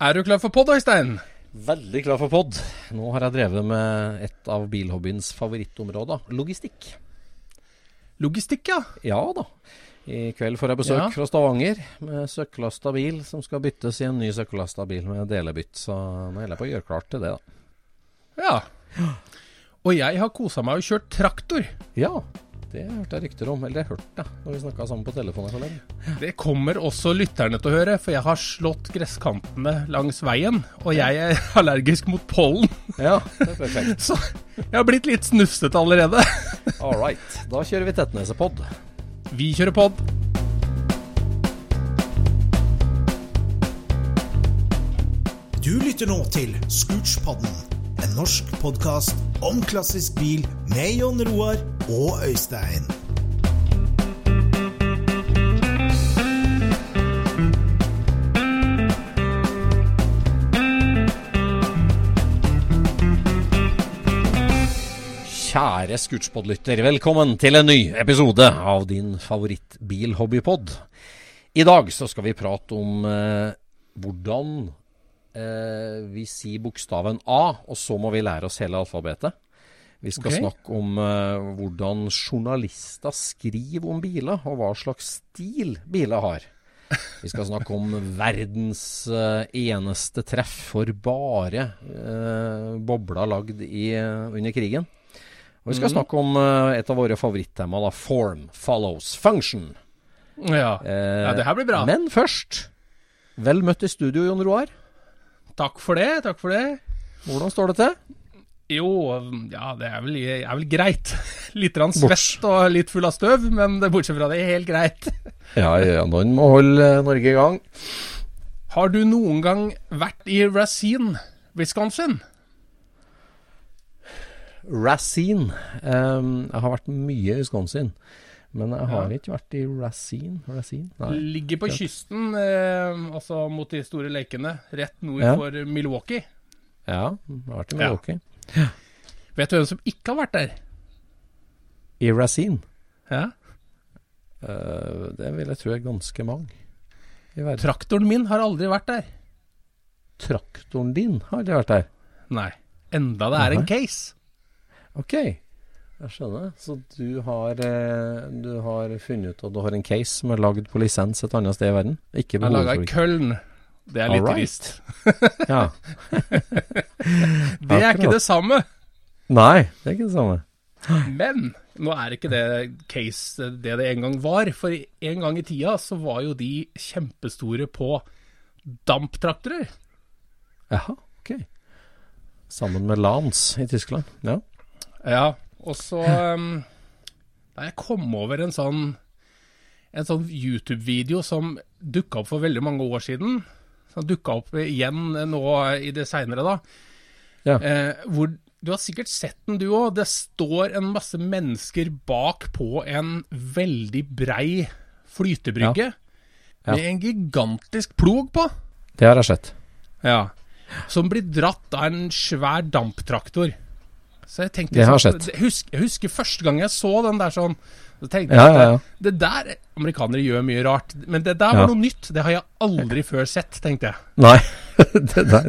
Er du klar for pod, Øystein? Veldig klar for pod. Nå har jeg drevet med et av bilhobbyens favorittområder, logistikk. Logistikk, ja. Ja da. I kveld får jeg besøk Ja. fra Stavanger med søkkelasta bil som skal byttes i en ny søkkelasta bil med delebytt. Så nå holder jeg på å gjøre klart til det, da. Ja. Og jeg har kosa meg og kjørt traktor. Ja, det hørte jeg rykter om. Eller det hørte jeg når vi snakka sammen på telefonen forleden. Det kommer også lytterne til å høre, for jeg har slått gresskantene langs veien. Og jeg er allergisk mot pollen, Ja, det er perfekt. så jeg har blitt litt snufsete allerede. All right. Da kjører vi Tettnesepod. Vi kjører pod. Du lytter nå til Scootspodden, en norsk podkast om klassisk bil med Jon Roar og Øystein. Kjære Scootspod-lytter, velkommen til en ny episode av din favorittbilhobbypod. I dag så skal vi prate om eh, hvordan eh, vi sier bokstaven A, og så må vi lære oss hele alfabetet. Vi skal okay. snakke om uh, hvordan journalister skriver om biler, og hva slags stil biler har. Vi skal snakke om verdens uh, eneste treff for bare uh, bobler lagd i, under krigen. Og vi skal snakke om et av våre favorittema, da, form follows function. Ja. Ja, det her blir bra. Men først, vel møtt i studio, Jon Roar. Takk for det, takk for det. Hvordan står det til? Jo, ja, det er vel, er vel greit. Litt rann svett og litt full av støv, men det, bortsett fra det, helt greit. Ja, ja, noen må holde eh, Norge i gang. Har du noen gang vært i Racine, Wisconsin? Racine. um, jeg har vært mye i Wisconsin, men jeg har ikke vært i Racine. Racine? Nei. Ligger på kysten, eh, altså mot de store lekene, rett nord Ja. for Milwaukee. Ja, jeg har vært i Ja. Milwaukee. Vet du hvem som ikke har vært der? I Racine? Ja? Uh, det vil jeg tro er ganske mange i. Traktoren min har aldri vært der. Traktoren din har aldri vært der? Nei. Enda det er en case. Ok, jeg skjønner. Så du har, eh, du har funnet ut at du har en case som er lagd på lisens et annet sted i verden? Ikke Jeg har laga i hovedfabrikk. Det er litt Alright. trist. Ja. Det er ikke det samme. Nei, det er ikke det samme. Men nå er ikke det case det det en gang var. For en gang i tida så var jo de kjempestore på damptraktorer. Jaha, ok. Sammen med Lans i Tyskland. Ja. Ja, og så um, Da jeg kom over en sånn En sånn YouTube-video som dukka opp for veldig mange år siden. Som dukka opp igjen nå i det seinere, da. Ja. Eh, hvor Du har sikkert sett den, du òg. Det står en masse mennesker bak på en veldig brei flytebrygge. Ja. Med en gigantisk plog på. Det har jeg sett. Ja. Som blir dratt av en svær damptraktor. Så jeg tenkte Det har jeg sett. Jeg husker, jeg husker første gang jeg så den der sånn Så tenkte jeg at ja, ja. det, der Amerikanere gjør mye rart. Men det der var noe nytt. Det har jeg aldri før sett, tenkte jeg. Nei. det der,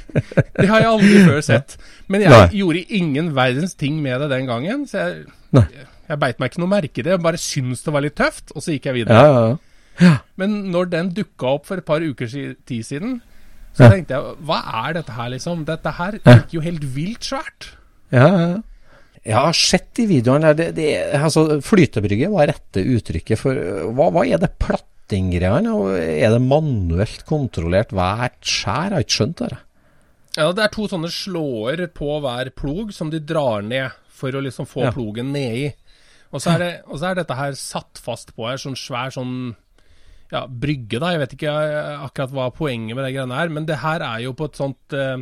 Det har jeg aldri før sett. Men jeg Nei. gjorde ingen verdens ting med det den gangen. Så jeg, jeg beit meg ikke noe merke i det. Jeg bare syntes det var litt tøft, og så gikk jeg videre. ja, ja, ja. Men når den dukka opp for et par uker tid siden, så tenkte jeg hva er dette her, liksom? Dette her virker jo helt vilt svært. Ja, ja, ja. Jeg har sett de videoene der. Det, det, altså, flytebrygge var rette uttrykket for Hva, hva er det plattinggreiene? Er det manuelt kontrollert hvert skjær? Jeg har ikke skjønt det. Ja, det er to sånne slåer på hver plog som de drar ned for å liksom få Ja. plogen nedi. Og så det, og så er dette her satt fast på her, sånn svær sånn ja, brygge, da. Jeg vet ikke eh, akkurat hva poenget med det greiene er, men det her er jo på et sånt eh,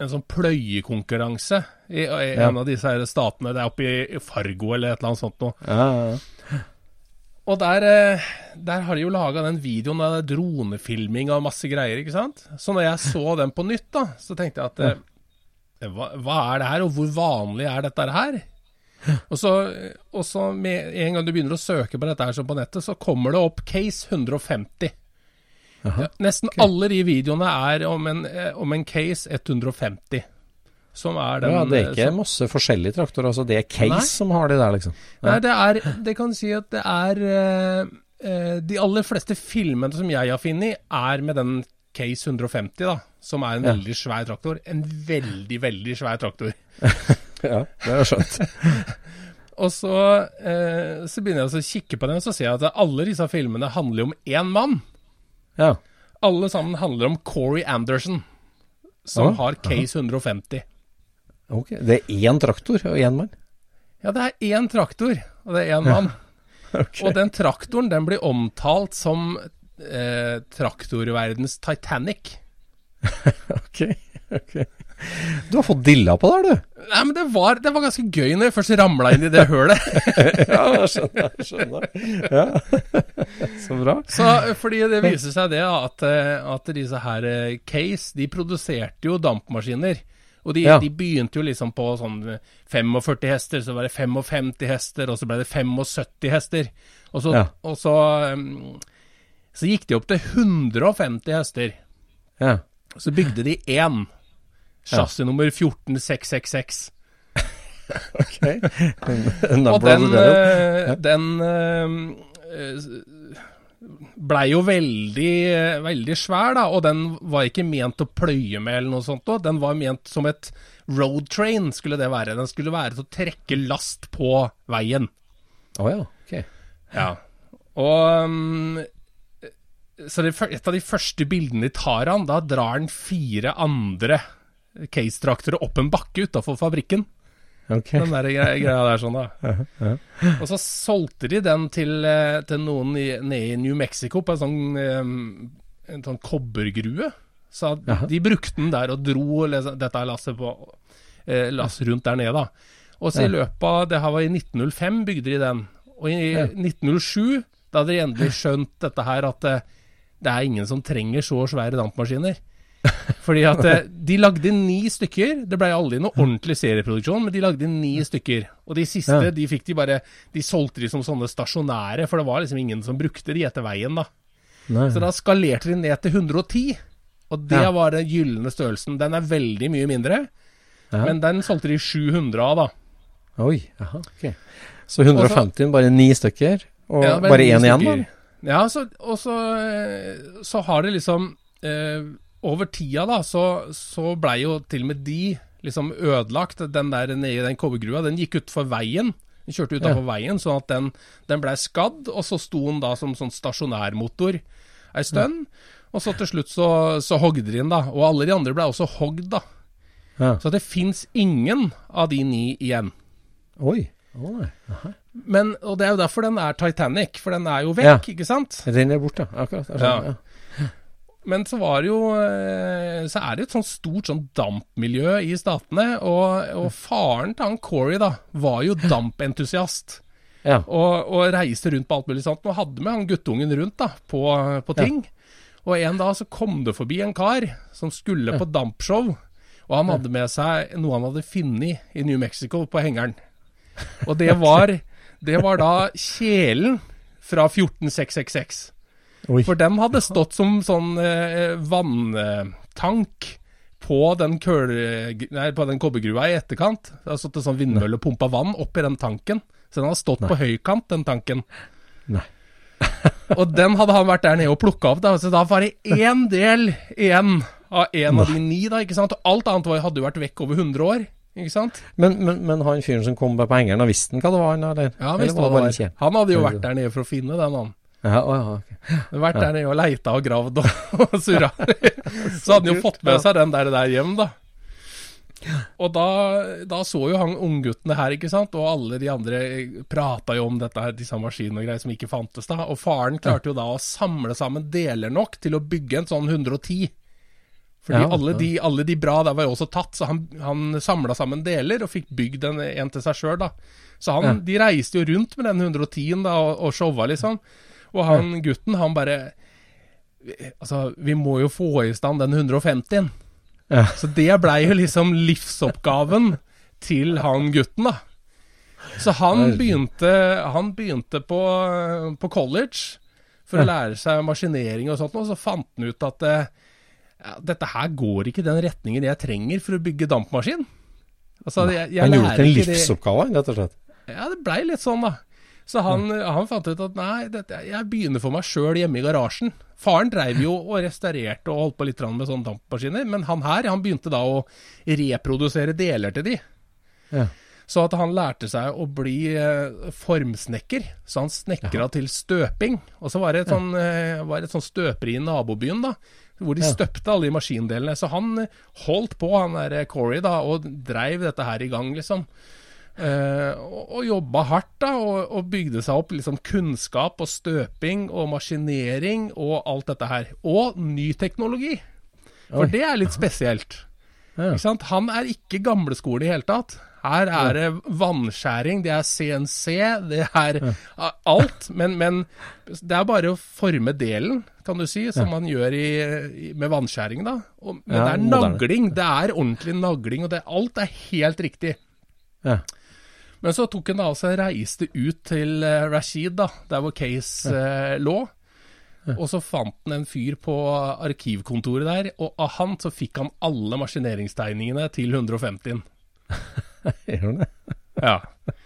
en sånn pløyekonkurranse i, i Ja. en av disse her statene. Det er oppe i Fargo eller et eller annet sånt noe. Ja, ja. Og der, eh, der har de jo laga den videoen av dronefilming og masse greier, ikke sant. Så når jeg så den på nytt, da, så tenkte jeg at eh, hva, hva er det her, og hvor vanlig er dette her? Og så, og så med en gang du begynner å søke på dette her som på nettet, så kommer det opp case 150. Nesten alle de videoene er om en, eh, om en case 150. Som er den ja, det er eh, ikke som- masse forskjellige traktorer. Altså, det er Case Nei. som har de der, liksom. Nei, det er Det kan si at det er eh, eh, De aller fleste filmene som jeg har funnet, er med den Case 150, da. Som er en Ja. veldig svær traktor. En veldig, veldig svær traktor. Ja, det har jo skjønt. Og så, eh, så begynner jeg å kikke på den, og så ser jeg at alle disse filmene handler om én mann. Ja. Alle sammen handler om Corey Anderson, som ah, har Case 150. Ok. Det er én traktor og én mann? Ja, det er én traktor, og det er én mann. Og den traktoren den blir omtalt som eh, traktorverdens Titanic. Ok. ok. Du har fått dilla på det, du. Nei, men det var, det var ganske gøy når jeg først ramla inn i det hølet. Ja, jeg skjønner. Jeg skjønner. Ja. Så bra. Så, fordi det viser seg det at, eh, at disse her eh, Case, de produserte jo dampmaskiner. Og de, Ja. de begynte jo liksom på sånn 45 hester, så var det 55 hester, og så ble det 75 hester. Og så, Ja. og så, så gikk de opp til 150 hester. Ja. Så bygde de én. Chassis nummer 14666. Ok. Og den, eh, den eh, blei jo veldig, eh, veldig svær, da. Og den var ikke ment å pløye med eller noe sånt. da. Den var ment som et road train, skulle det være. Den skulle være til å trekke last på veien. Å ja. Ok. Ja. Og um, Så det, et av de første bildene de tar han, da drar han fire andre case-traktere opp en bakke utafor fabrikken. Ok. Den der greia, greia der sånn, da. Og så solgte de den til, eh, til noen i, nede i New Mexico på en sånn, eh, en sånn kobbergrue. Så de brukte den der og dro dette dette lasset på lasset lass rundt der nede, da. Og så i løpet av Det her var i 1905 bygde de den. Og i 1907, da hadde de endelig skjønt dette her, at eh, det er ingen som trenger så svære dampmaskiner. Fordi at eh, de lagde ni stykker. Det ble aldri noe ordentlig serieproduksjon, men de lagde ni stykker. Og de siste, Ja. de fikk de bare De solgte de som sånne stasjonære, for det var liksom ingen som brukte de etter veien, da. Nei. Så da skalerte de ned til 110. Og det Ja. var den gylne størrelsen. Den er veldig mye mindre, Ja. men den solgte de 700 av, da. Oi. Jaha. Ok. Så 150, bare ni stykker? Og bare én igjen, da? Ja, så, og så, eh, så har det liksom eh, Over tida, da, så, så blei jo til og med de liksom ødelagt. Den der nede i den kobbergrua, den gikk utfor veien. Den kjørte utafor veien, sånn at den, den blei skadd. Og så sto den da som sånn stasjonærmotor ei stund. Og så til slutt så, så hogde de den, da. Og alle de andre blei også hogd, da. Ja. Så det fins ingen av de ni igjen. Oi. Oi. Men, og det er jo derfor den er Titanic, for den er jo vekk, Ja. ikke sant? Den er borte, akkurat. Jeg skjønner, ja. Men så var det jo eh, Så er det jo et sånt stort sånn dampmiljø i statene, og, og faren til han Corey da, var jo dampentusiast. Ja. Og, og reiste rundt på alt mulig sånt, og hadde med han guttungen rundt da, på, på ting. Og en dag så kom det forbi en kar som skulle på dampshow, og han hadde med seg noe han hadde funnet i New Mexico på hengeren. Og det var, det var da kjelen fra 14666. Oi. For den hadde stått som sånn eh, vanntank på den, køl, nei, på den kobbergrua i etterkant. Det har stått en sånn vindmølle og pumpa vann oppi den tanken. Så den hadde stått på høykant, den tanken. Nei. Og den hadde han vært der nede og plukka opp, da. Så da var det én del igjen av en av de ni, da. ikke sant? Og alt annet var, hadde jo vært vekk over 100 år. Ikke sant? Men, men, men han fyren som kom på hengeren, visste han hva det var? han, Eller? Ja, Eller visst var hva det var. Han hadde jo vært der nede for å finne den, han. Ja, å, ja, ok. Han hadde Vært der nede og leita og gravd og, og surra. Så hadde han jo fått med seg den der, der hjem, da. Og da, da så jo han ungguttene her, ikke sant, og alle de andre prata jo om dette, her, disse maskinene og greier som ikke fantes da. Og faren klarte jo da å samle sammen deler nok til å bygge en sånn 110. Fordi Ja, alle, de, alle de bra der var jo også tatt, så han, han samla sammen deler og fikk bygd en, en til seg sjøl, da. Så han, Ja. de reiste jo rundt med den 110-en da, og, og showa, liksom. Og han gutten, han bare Altså, vi må jo få i stand den 150-en. Ja. Så det blei jo liksom livsoppgaven til han gutten, da. Så han begynte, han begynte på, på college for å lære seg maskinering og sånt, og så fant han ut at ja, dette her går ikke i den retningen jeg trenger for å bygge dampmaskin. Altså, jeg, jeg Han gjorde det til en livsoppgave, rett og slett. ja, det blei litt sånn, da. Så han, han fant ut at nei, dette, jeg begynner for meg sjøl hjemme i garasjen. Faren dreiv jo og restaurerte og holdt på litt med sånne dampmaskiner, men han her han begynte da å reprodusere deler til de. Ja. Så at han lærte seg å bli eh, formsnekker. Så han snekra til støping. Og så var det et sånn, eh, var et sånn støperi i nabobyen, da. Hvor de Ja. støpte alle de maskindelene. Så han eh, holdt på, han der eh, Corey, da, og dreiv dette her i gang, liksom. Eh, og, og jobba hardt, da, og, og bygde seg opp liksom kunnskap og støping og maskinering og alt dette her. Og ny teknologi. For Oi. det er litt spesielt. Ja. Ikke sant? Han er ikke gamleskole i hele tatt. Her er det vannskjæring, det er CNC, det er alt. Men, men det er bare å forme delen, kan du si, som man gjør i, i, med vannskjæring, da. Og, men det er nagling. Det er ordentlig nagling, og det, alt er helt riktig. Ja. Men så tok han da altså reiste ut til eh, Rashid, da, der hvor Case eh, lå. Og så fant han en fyr på arkivkontoret der, og av han så fikk han alle maskineringstegningene til 150-en. Gjør han det? Ja.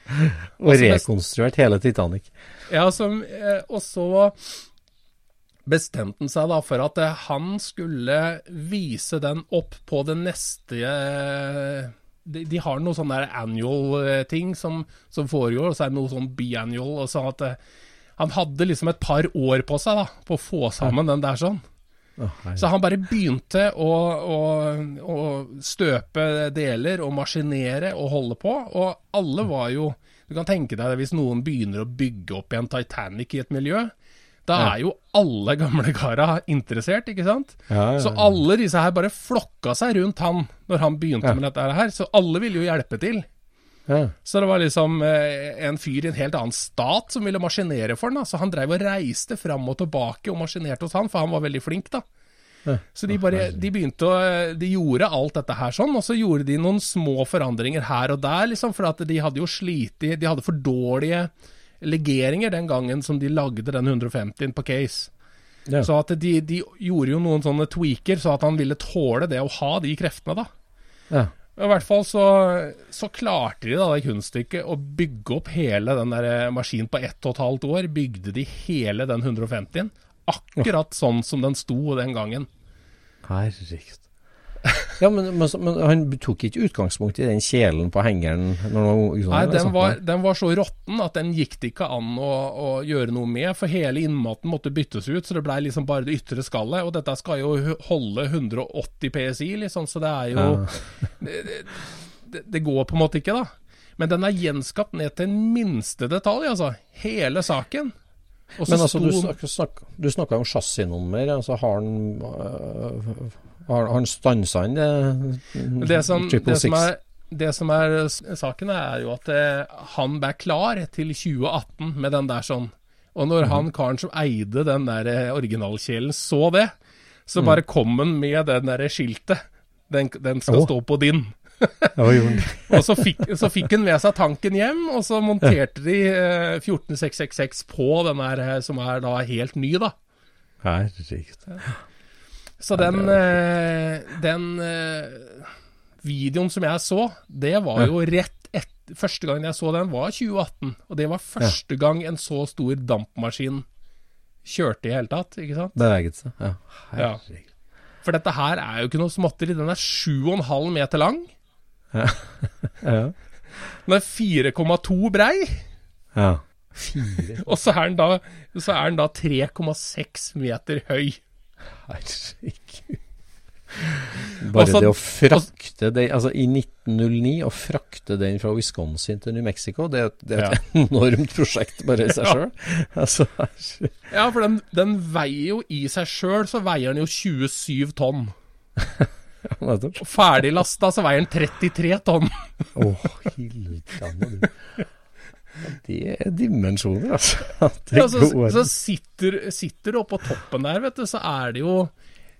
Og rekonstruert hele Titanic. ja som, eh, og så bestemte han seg da for at eh, han skulle vise den opp på det neste de, de har noe sånn der annual eh, ting som, som foregår, og så er det noe sånn biannual. Og sånn at eh, han hadde liksom et par år på seg da, på å få sammen den der sånn. Oh. Så han bare begynte å, å, å støpe deler og maskinere og holde på, og alle var jo Du kan tenke deg det hvis noen begynner å bygge opp igjen Titanic i et miljø. Da er jo alle gamle kara interessert, ikke sant? Så alle disse her bare flokka seg rundt han når han begynte med dette her. Så alle ville jo hjelpe til. Ja. Så det var liksom eh, en fyr i en helt annen stat som ville maskinere for han. Da. Så han dreiv og reiste fram og tilbake og maskinerte hos han, for han var veldig flink, da. Ja. Så de bare De begynte å De gjorde alt dette her sånn, og så gjorde de noen små forandringer her og der, liksom, for at de hadde jo slitt De hadde for dårlige legeringer den gangen som de lagde den 150-en på case. Ja. Så at de, de gjorde jo noen sånne tweaker, så at han ville tåle det å ha de kreftene, da. Ja. I hvert fall så, så klarte de da det kunststykket å bygge opp hele den der eh, maskinen på ett og et halvt år. Bygde de hele den 150-en. Akkurat sånn som den sto den gangen. Herregud. Ja, men, men, men han tok ikke utgangspunkt i den kjelen på hengeren? Var sånn, Nei, den var, den var så råtten at den gikk det ikke an å, å gjøre noe med. For hele innmaten måtte byttes ut, så det blei liksom bare det ytre skallet. Og dette skal jo holde 180 PSI, liksom, så det er jo det, det, det går på en måte ikke, da. Men den er gjenskapt ned til en minste detalj, altså. Hele saken. Også Men altså, du, sto- du snakka om chassisnummer. Altså, har han øh, Har han stansa han det? Det som, Triple det, som six? er, det som er saken, er jo at eh, han ble klar til 2018 med den der sånn. Og når Mhm. han karen som eide den der eh, originalkjelen så det, så bare kom han med den der skiltet. Den, den skal oh. stå på din. Og så fikk, så fikk han med seg tanken hjem, og så monterte de eh, 14666 på den der eh, som er da helt ny, da. Herregud. Så den, eh, den eh, videoen som jeg så, det var jo rett etter Første gangen jeg så den, var 2018. Og det var første gang en så stor dampmaskin kjørte i hele tatt, ikke sant? Beveget seg. Ja. Ja. For dette her er jo ikke noe småtteri. Den er 7,5 meter lang. Ja. Den er 4,2 brei. ja. Og så er den da, da 3,6 meter høy. Herregud. Bare altså, det å frakte den Altså, i 1909 å frakte den fra Wisconsin til New Mexico, det, et- det er et enormt prosjekt bare i seg Ja. sjøl. Altså. Ja, for den, den veier jo i seg sjøl, så veier den jo 27 tonn. Og ferdig lasta så veier den 33 tonn. Å, hildanne du. Det er dimensjoner, altså. Ja, så, så sitter, sitter du oppå toppen der, vet du, så er det jo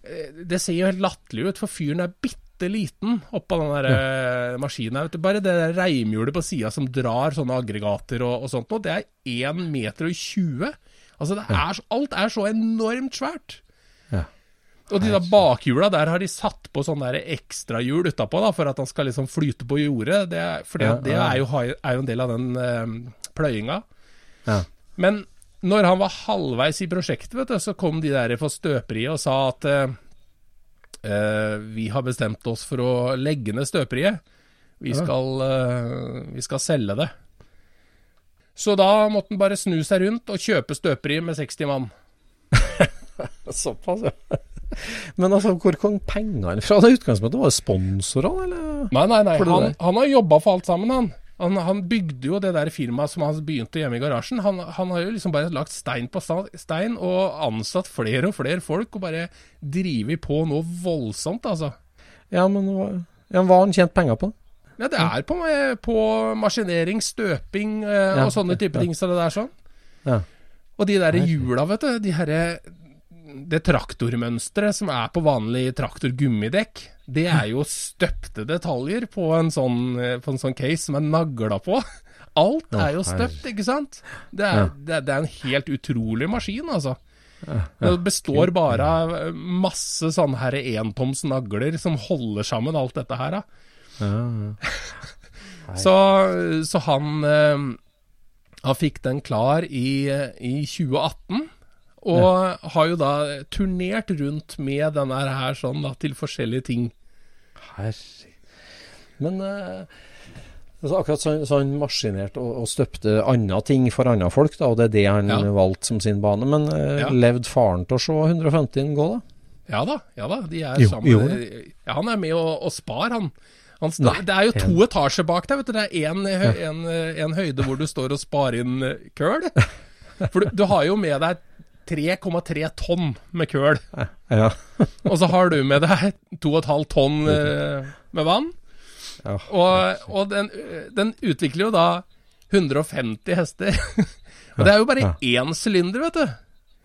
eh, Det ser jo helt latterlig ut, for fyren er bitte liten oppå den der ja. maskinen her. Vet du. Bare det der reimhjulet på sida som drar sånne aggregater og, og sånt noe, det er 1 meter og 20. Altså, det er, alt er så enormt svært. Ja. Og de der bakhjula, der har de satt på sånne ekstrahjul utapå, da, for at han skal liksom flyte på jordet. Det, for Ja, det er jo, er jo en del av den uh, pløyinga. Ja. Men når han var halvveis i prosjektet, vet du, så kom de der for støperiet og sa at uh, vi har bestemt oss for å legge ned støperiet. Vi skal, uh, vi skal selge det. Så da måtte han bare snu seg rundt og kjøpe støperiet med 60 mann. Såpass, ja. Men altså, hvor kom pengene fra? Det utgangspunktet var det sponsorene, eller? Nei, nei, nei. Han, han har jobba for alt sammen, han. han. Han bygde jo det der firmaet som han begynte hjemme i garasjen. Han, han har jo liksom bare lagt stein på stein og ansatt flere og flere folk, og bare drevet på noe voldsomt, altså. Ja, men hva, ja, hva har han tjent penger på? Ja, det er på, på maskinering, støping eh, Ja, og sånne type ja. ting som det der sånn. Ja. Og de der hjula, vet du, de herre Det traktormønsteret som er på vanlig traktorgummidekk, det er jo støpte detaljer på en sånn, eh, på en sånn case som er nagla på. Alt er jo støpt, ikke sant? Det er, det, det er en helt utrolig maskin, altså. Det består bare av eh, masse sånne her entoms nagler som holder sammen alt dette her. Da. Så, så han eh, Han fikk den klar i, i 2018. Og har jo da turnert rundt med den her, sånn da, til forskjellige ting. Herregud. Men uh altså akkurat så, så han maskinerte og, og støpte andre ting for andre folk, da, og det er det han Ja. valgte som sin bane. Men eh, Ja. levde faren til å se 150 gå, da? Ja da, ja da, de er Jo, sammen. jo. Ja, han er med og, og spar, han. han Nei, det er jo to en- etasjer bak deg, vet du. Det er en, hø- en, en høyde hvor du står og sparer inn eh, køl. For du, du har jo med deg 3,3 tonn med køl. Ja. Og så har du med deg 2,5 tonn eh, med vann. Ja, Og, og den, den utvikler jo da 150 hester. Og det er jo bare én sylinder, vet du.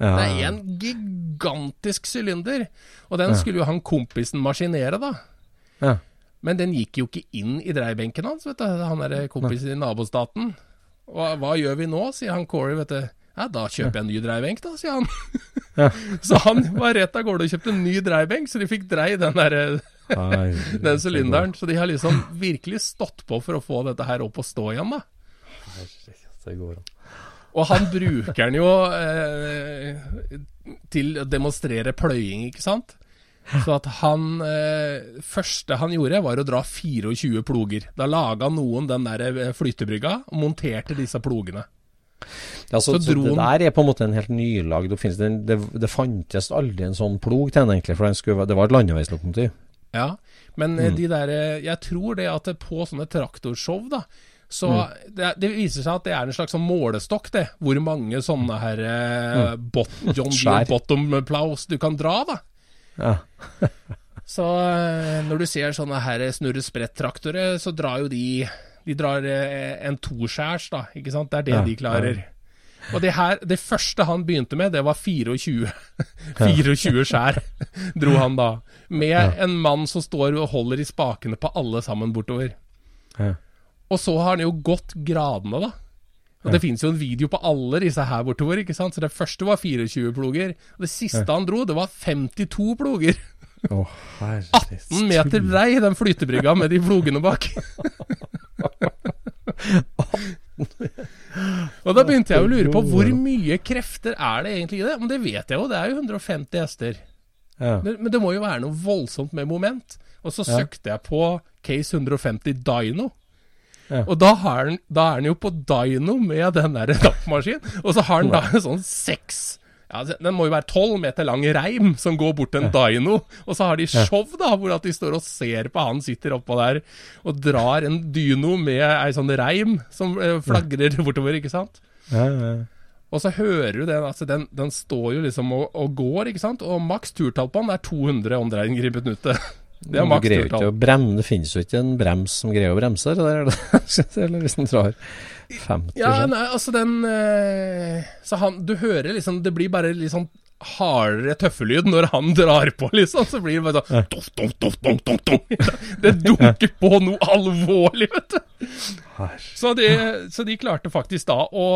ja. Det er en gigantisk sylinder. Og den skulle jo han kompisen maskinere, da. Ja. Men den gikk jo ikke inn i dreiebenken hans, vet du. Han er kompisen i nabostaten. Og hva gjør vi nå, sier han Corey, vet du. Ja, da kjøper jeg en ny dreiebenk, da, sier han. så han var rett av gårde og kjøpte en ny dreiebenk, så de fikk drei den der, Herregud, den sylinderen. Så de har liksom virkelig stått på for å få dette her opp og stå igjen, da. Det går an. Og han bruker den jo eh, til å demonstrere pløying, ikke sant? Så at han eh, første han gjorde, var å dra 24 ploger. Da laga noen den der eh, flytebrygga og monterte disse plogene. Ja, så, Så så, det der er på en måte en helt nylagd oppfinnelse. Det, det fantes aldri en sånn plog til den, egentlig, for skulle, det var et landeveislokomotiv. Ja, men mm. de der eh, Jeg tror det at på sånne traktorshow, da, Så det, det viser seg at det er en slags sånn målestokk, det. Hvor mange sånne her eh, bot, John Deere bottom plows du kan dra, da. Ja. Så eh, når du ser sånne her snurre-sprett-traktorer, så drar jo de De drar eh, en toskjærs, da. Ikke sant? Det er det Ja, de klarer. Og det her, det første han begynte med, det var 24. 24 skjær dro han da. Med en mann som står og holder i spakene på alle sammen bortover. Og så har han jo gått gradene, da. Og Det finnes jo en video på alle disse her bortover. ikke sant? Så Det første var 24 ploger. Og Det siste han dro, det var 52 ploger. Herre 18 meter brei, den flytebrygga med de plogene bak. Og da begynte jeg å lure på hvor mye krefter er det egentlig i det? Men det vet jeg jo, det er jo 150 hester. Ja. Men, men det må jo være noe voldsomt med moment. Og så søkte jeg på Case 150 Dino. Ja. Og da, har den, da er den jo på Dino med den der dampmaskinen. Og så har den da en sånn seks ja, Den må jo være tolv meter lang reim som går bort til en dino. Og så har de show, da, hvor at de står og ser på han sitter oppå der og drar en dyno med ei sånn reim som eh, flagrer bortover, ikke sant. Ja, ja. Og så hører du den, altså den, den står jo liksom og, og går, ikke sant. Og maks turtall på den er 200 omdreininger i minuttet. Det er maks turtall. Det finnes jo ikke en brems som greier å bremse det der, eller hvis den drar 50 Ja, sånn. nei, altså den eh, Så han Du hører liksom Det blir bare litt sånn hardere tøffelyd når han drar på, liksom. Så blir det bare sånn dof, dof, dof, dof, dof, dof. Det dunker på noe alvorlig, vet du. Så de, så de klarte faktisk da å,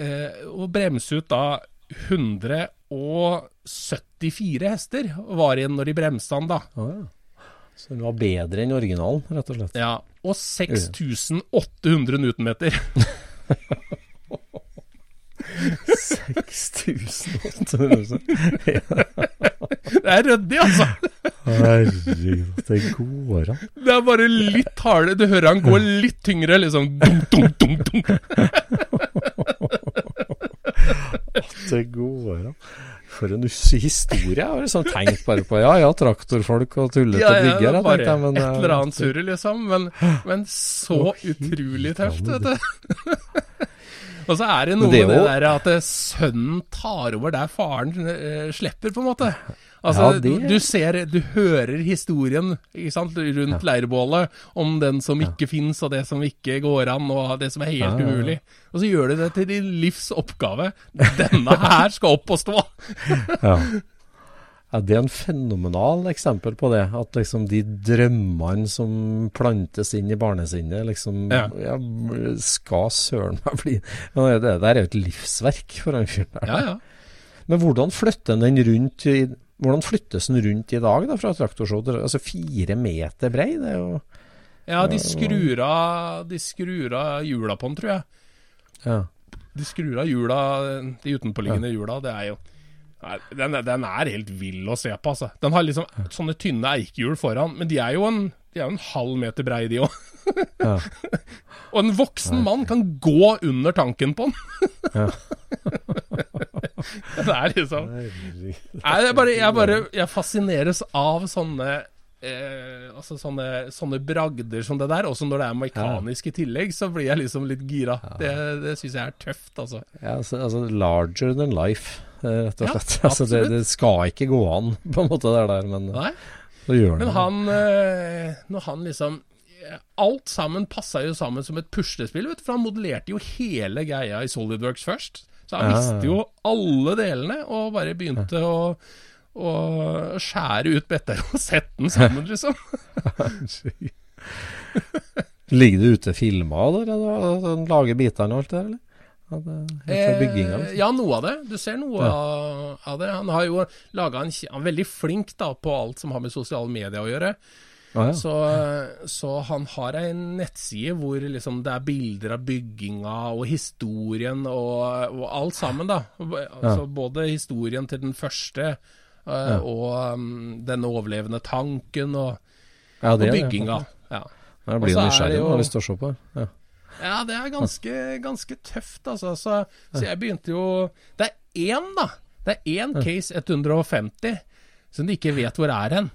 eh, å bremse ut da 174 hester var igjen når de bremsa han, da. Ja. Så den var bedre enn originalen, rett og slett. Ja, og 6800 newtonmeter. 6800 Det er ryddig, altså. Herregud, det går an. Det er bare litt hardere. Du hører han gå litt tyngre, liksom. Dum, dum, dum, dum. Det går an. For en historie. Jeg har liksom tenkt bare på Ja ja, traktorfolk og tullete Ja, ja, det byggere. er bare jeg, men, et eh, eller annet surr, liksom. Men, men så utrolig tøft, vet du. Og så er det noe det med det jo- der at eh, sønnen tar over der faren eh, slipper, på en måte. Altså, Ja, det- du, ser Du hører historien sant, rundt leirbålet om den som ikke fins, og det som ikke går an, og det som er helt Ja, ja, ja. umulig. Og så gjør du det til din livs oppgave. Denne her skal opp og stå! Ja. ja, det er en fenomenal eksempel på det. At liksom de drømmene som plantes inn i barnesinnet, liksom Ja. ja, skal søren meg bli Det der er jo et livsverk for han fyren der. Ja, ja. Men hvordan flytter han den rundt i hvordan flyttes den rundt i dag da, fra traktorshow? til- Altså fire meter brei? Det er jo Ja, de skrur av, de skrur av hjula på den, tror jeg. ja. De skrur av hjula, de utenpåliggende hjula. Det er jo Nei, den, den er helt vill å se på, altså. Den har liksom sånne tynne eikehjul foran, men de er jo en, de er jo en halv meter brei, de òg. Ja. Og en voksen mann kan gå under tanken på den. det er liksom Nei, er bare, jeg bare Jeg fascineres av sånne eh, Altså sånne, sånne bragder som det der. Også når det er mekanisk i tillegg, så blir jeg liksom litt gira. Det, det syns jeg er tøft, altså. Ja, altså, altså larger than life, eh, rett og Ja, slett. altså, det, det skal ikke gå an, på en måte, det der, men Nei. Men han eh, Når han liksom Alt sammen passa jo sammen som et puslespill, vet du, for han modellerte jo hele greia i Solidworks først. Så han Ja. visste jo alle delene, og bare begynte å, å skjære ut better og sette den sammen, liksom. Ligger det ute filmer der, da? Han lager bitene og alt det der, eller? Ja, det, helt fra bygginga, Eh, liksom. ja, noe av det. Du ser noe av, av det. Han har jo laga en Han er veldig flink da på alt som har med sosiale medier å gjøre. Ah, ja. Så, så han har ei nettside hvor liksom det er bilder av bygginga og historien og, og alt sammen, da. Altså Både historien til den første eh, og um, den overlevende tanken og, ja, det og bygginga. ja. Ja. Jeg blir er nysgjerrig når jo- står og lyst til å se på. Ja. Ja, det er ganske, ganske tøft, altså. Så, så jeg begynte jo Det er én, da. Det er én Case 150 som de ikke vet hvor er hen.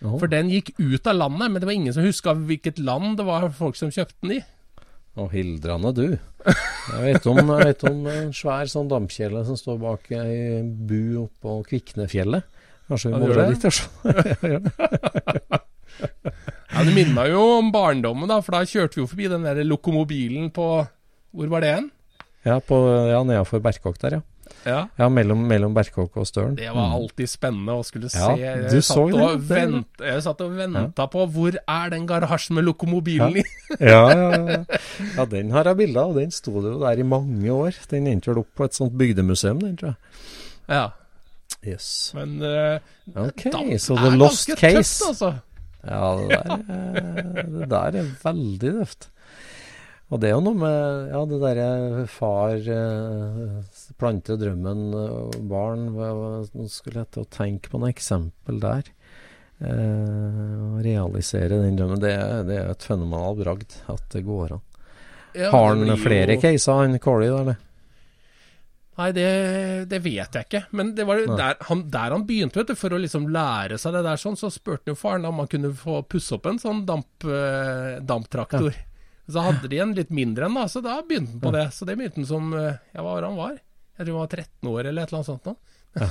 For den gikk ut av landet, men det var ingen som huska hvilket land det var folk som kjøpte den i. Og hildrande du. Jeg vet om, jeg vet om en svær sånn dampkjele som står bak ei bu oppå Kviknefjellet. Kanskje vi må dra dit? altså. Ja, Det minner meg jo om barndommen, da, for da kjørte vi jo forbi den der lokomobilen på Hvor var det hen? Ja, på, ja nedenfor Berkåk der, ja. Ja. Ja, mellom, mellom Berkåk og Støren. Det var alltid spennende å skulle Ja, se. Jeg du satt så det, vent- Jeg satt og venta på hvor er den garasjen med lokomobilen i? Ja, ja, ja. ja, den har jeg bilder av. Den sto jo der i mange år. Den endte vel opp på et sånt bygdemuseum, den, tror jeg. Ja, Yes. men uh, Ok, så er the lost case. Tøft, altså. Ja, det der, er- det der er veldig døvt. Og det er jo noe med ja, det derre far plante drømmen og barn Nå skulle jeg til å tenke på noe eksempel der. Eh, Å realisere den drømmen. Det, det er et fenomenal bragd at det går an. Ja, Har han flere jo- caser, han Corey, eller? Nei, det, det vet jeg ikke. Men det var der han, der han begynte, vet du. For å liksom lære seg det der sånn, så spurte han jo faren om han kunne få pusse opp en sånn damp, eh, damptraktor. Så hadde de en litt mindre en, da, så da begynte han på det. Så det begynte han som eh, Ja, hva var det han var? Jeg tror han var 13 år eller et eller annet sånt. nå. Det.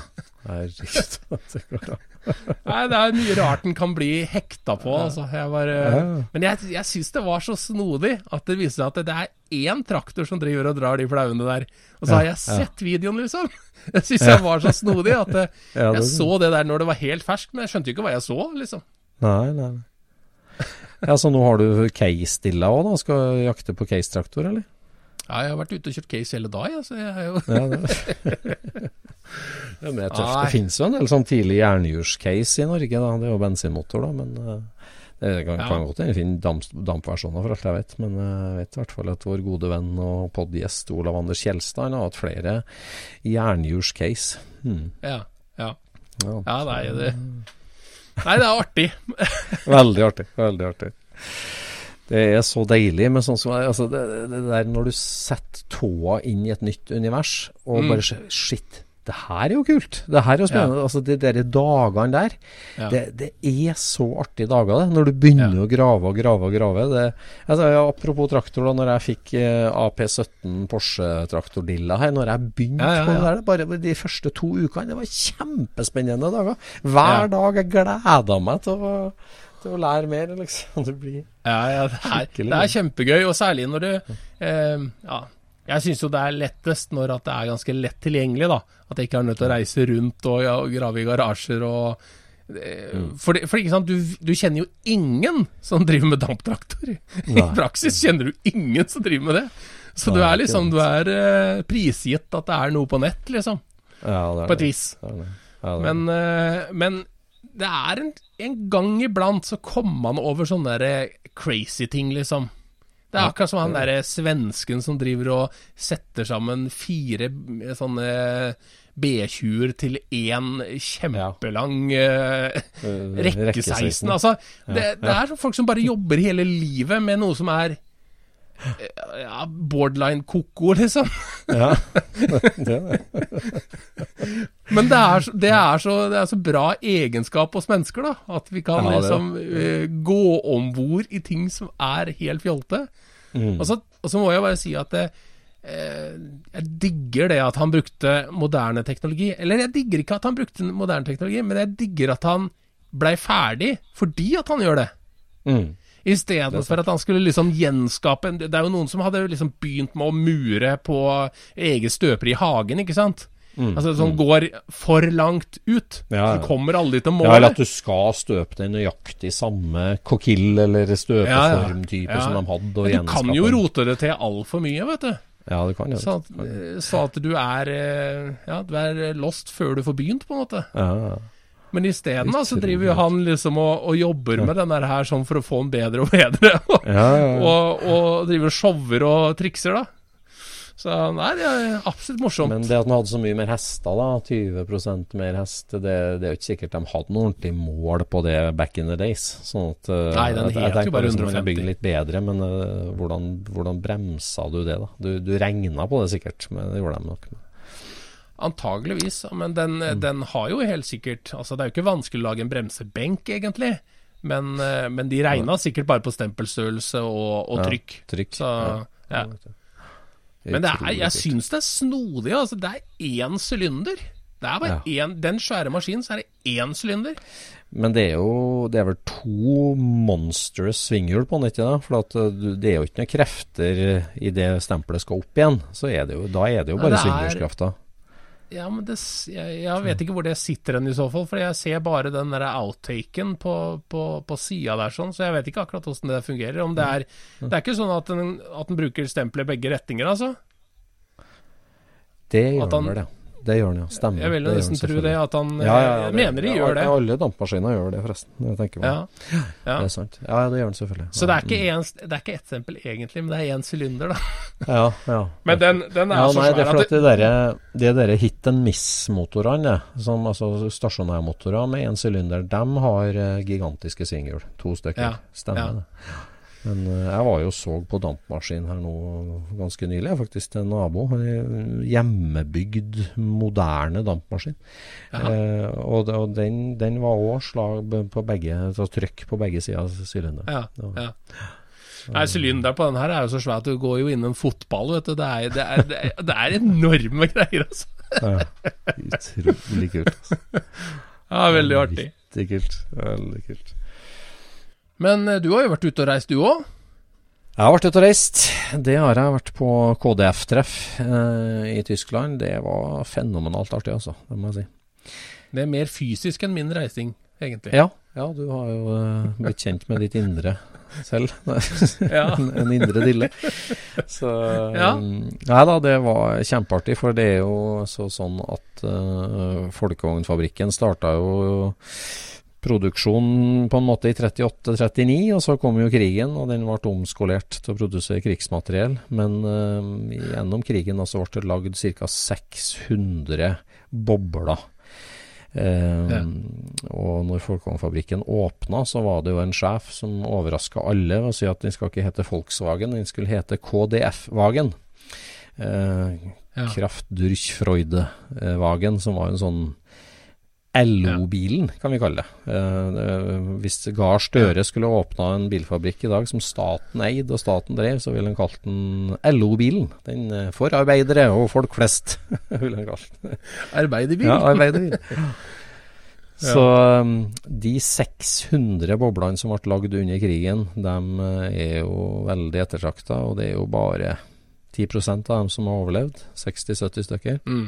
Nei, det er mye rart en kan bli hekta på, altså. Jeg var, Ja. Men jeg, jeg syns det var så snodig at det viser seg at det er én traktor som driver og drar de flauene der. Og så har jeg sett videoen, liksom. Jeg syns jeg var så snodig at eh, Ja, det- jeg så det der når det var helt ferskt, men jeg skjønte jo ikke hva jeg så, liksom. Nei, nei. Ja, Så nå har du case-stilla òg, da? Skal jakte på case-traktor, eller? Ja, jeg har vært ute og kjørt case hele dag, jeg, så jeg er jo Ja, det. det er tøft. Nei. Det finnes jo en del sånn tidlig jernhjulscase i Norge, da. Det er jo bensinmotor, da, men eh, det kan, Ja. kan godt hende finne damp, dampversjoner, for alt jeg vet. Men eh, jeg vet i hvert fall at vår gode venn og podgjest Olav Anders Kjelstad har hatt flere jernhjulscase. Hmm. Ja. Ja, Ja, ja nei, det Nei, det er artig. Veldig artig. Veldig artig. Det er så deilig med sånn som altså det, det der når du setter tåa inn i et nytt univers, og Mm. bare Shit, det her er jo kult! Det her er jo spennende. Altså De der dagene der, Ja. det, det er så artige dager, det. Når du begynner Ja. å grave og grave og grave. Det, altså, ja, apropos traktor, da. Når jeg fikk eh, AP17 Porsche-traktordilla her, når jeg begynte Ja, ja, på det der, bare de første to ukene, det var kjempespennende dager. Hver Ja. dag jeg gleda meg til å til å lære mer, liksom. Det blir Ja, ja, det er, det er kjempegøy, og særlig når du eh, Ja, jeg syns jo det er lettest når at det er ganske lett tilgjengelig, da. At jeg ikke er nødt til å reise rundt og, ja, og grave i garasjer og eh, for, det- for ikke sant, du, du kjenner jo ingen som driver med damptraktor. I praksis kjenner du ingen som driver med det. Så du er liksom Du er uh, prisgitt at det er noe på nett, liksom. Ja, det På et vis. Det det. Ja, det er Men, uh, men det er en, en gang iblant så kommer man over sånne der eh, crazy ting, liksom. Det er akkurat som han derre svensken som driver og setter sammen fire eh, sånne B20-er til én kjempelang eh, Eh, rekke-16. Altså, det, det er folk som bare jobber hele livet med noe som er eh, ja, borderline koko, liksom. Ja, det er det. Men det er, så- det, er så, det er så bra egenskap hos mennesker, da. At vi kan Ja, liksom uh, gå om bord i ting som er helt fjolte. Mm. Og, så, og så må jeg bare si at det, eh, jeg digger det at han brukte moderne teknologi. Eller jeg digger ikke at han brukte moderne teknologi, men jeg digger at han blei ferdig fordi at han gjør det. Mm. Istedenfor at han skulle liksom gjenskape en Det er jo noen som hadde liksom begynt med å mure på eget støperi i hagen, ikke sant? Altså Som går for langt ut. Mm, Ja, ja. Så kommer aldri til Ja, eller at du skal støpe deg nøyaktig samme kokill eller støpeformtype Ja, som de hadde. Og Men du kan jo rote det til altfor mye, vet du. Ja, det kan jo. Så at, så at du er eh, Ja, du er lost før du får begynt, på en måte. Ja, ja. Men isteden så driver jo han liksom og, og jobber med den her sånn for å få den bedre og bedre. Ja, ja, ja. og, og driver og shower og trikser, da. Så nei, det er absolutt morsomt. Men det at han hadde så mye mer hester, da, 20% mer hest, det, det er jo ikke sikkert de hadde noe ordentlig mål på det back in the days. Sånn at eh, Nei, den jeg- jeg tenker bare liksom man kan 150. bygge litt bedre, men uh, hvordan, hvordan bremsa du det, da? Du, du regna på det sikkert, men det gjorde de nok. Antageligvis, men den, Mm. den har jo helt sikkert Altså, det er jo ikke vanskelig å lage en bremsebenk, egentlig. Men, eh, men de regna sikkert bare på stempelstørrelse og, og Ja, trykk. trykk, Så, ja. Men det er, jeg syns det er snodig. Altså, det er én sylinder. Det er bare én Den svære maskinen, så er det én sylinder. Men det er jo Det er vel to monstrous svinghjul på den, ikke da? For du- det er jo ikke noen krefter i det stempelet skal opp igjen. Så er det jo, da er det jo bare svinghjulskrafta. Ja, men det, jeg, jeg vet ikke hvor det sitter hen i så fall, for jeg ser bare den der outtaken på, på, på sida der, sånn, så jeg vet ikke akkurat åssen det fungerer. Om det er Det er ikke sånn at den, at den bruker stempelet i begge retninger, altså. Det gjør han- vel, ja. Det gjør den, ja. Stemmer. Jeg vil jo nesten tro det, at han ja, ja, ja, mener de ja, gjør det. Alle dampmaskiner gjør det, forresten. Det tenker på. Ja, ja. Det er sant. Ja, det gjør den selvfølgelig. Så det er ikke en, det er ikke ett stempel egentlig, men det er én sylinder, da. Ja, ja. Men den, den er ja, så nei, det er svær for at at det derre de der hit and miss-motorene, som altså stasjonærmotorer med én sylinder, de har eh, gigantiske svinghjul. To stykker. Ja, Stemmer ja. det. Men eh, jeg var jo så på dampmaskin her nå ganske nylig, faktisk til en nabo. Hjemmebygd, moderne dampmaskin. Eh, og og den, den var òg slag på begge, så trykk på begge sider av sylinderen. Ja, ja. Nei, Sylinderen på den her er jo så svær at du går jo inn en fotball, vet du. Det er, det er, det er, det er enorme greier, altså. Ja, utrolig kult. altså. Ja, veldig artig. Veldig kult. Veldig kult. Men eh, du har jo vært ute og reist, du òg? Jeg har vært ute og reist. Det har jeg vært på KDF-treff eh, i Tyskland. Det var fenomenalt artig, altså. Det må jeg si. Det er mer fysisk enn min reising, egentlig. Ja, ja du har jo eh, blitt kjent med ditt indre selv. En, en indre dille. Så Ja. um, Nei da, det var kjempeartig, for det er jo så sånn at uh, Folkevognfabrikken starta jo produksjon på en måte i 38-39, og så kom jo krigen, og den ble omskolert til å produsere krigsmateriell. Men uh, gjennom krigen altså ble det lagd ca. 600 bobler. Eh, Ja. Og når Folkevognfabrikken åpna, så var det jo en sjef som overraska alle ved å si at den skal ikke hete Volkswagen, den skulle hete KDF-Wagen. Uh, Ja. Kraftdurchfreude-Wagen, som var en sånn LO-bilen, kan vi kalle det. Eh, hvis Gahr Støre skulle åpna en bilfabrikk i dag som staten eide og staten drev, så ville han kalt den LO-bilen. Den eh, for arbeidere og folk flest, ville han kalt den. Arbeiderbil. Ja, arbeiderbil. Så um, de 600 boblene som ble lagd under krigen, de eh, er jo veldig ettertrakta, og det er jo bare 10% av dem som har overlevd. 60-70 stykker. Mm.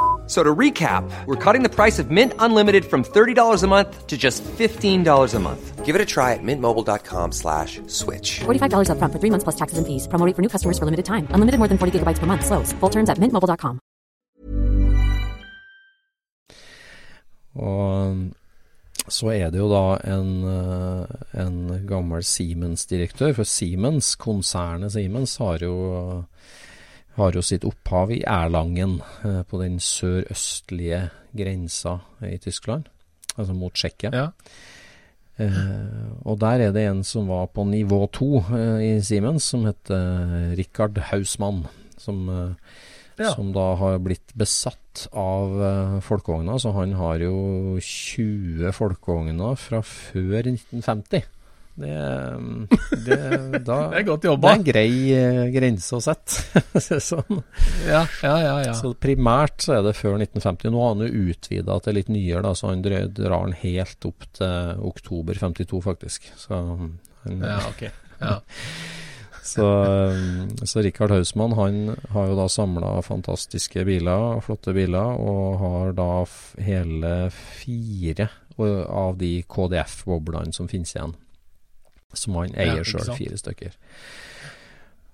F- So to recap, we're cutting the price of Mint Unlimited from $30 a month to just $15 a month. Give it a try at mintmobile.com slash switch. $45 upfront for three months plus taxes and fees. Promo rate for new customers for limited time. Unlimited more than 40 gigabytes per month. Slows. Full terms at mintmobile.com. Og um, så er det jo da en, eh, en gammel Siemens-direktør, for Siemens, konsernet Siemens, har jo, har jo sitt opphav i Erlangen, eh, på den sørøstlige grensa i Tyskland, altså mot Tsjekkia. Ja. Uh, og der er det en som var på nivå to uh, i Siemens, som heter Richard Hausmann. Som, uh, Ja. som da har blitt besatt av folkevogner. Så han har jo 20 folkevogner fra før 1950. Det, det, da, Det er godt det er en grei eh, grense å sette. sånn. Ja, ja, ja. ja. Så primært så er det før 1950. Nå har han jo utvida til litt nyere, da, så han drar, den helt opp til oktober 52, faktisk. Så han, ja ok. Ja. Så, um, så Richard Hausmann han har jo da samla fantastiske biler, flotte biler, og har da hele fire av de KDF-boblene som finnes igjen. Som han eier ja, sjøl, fire stykker.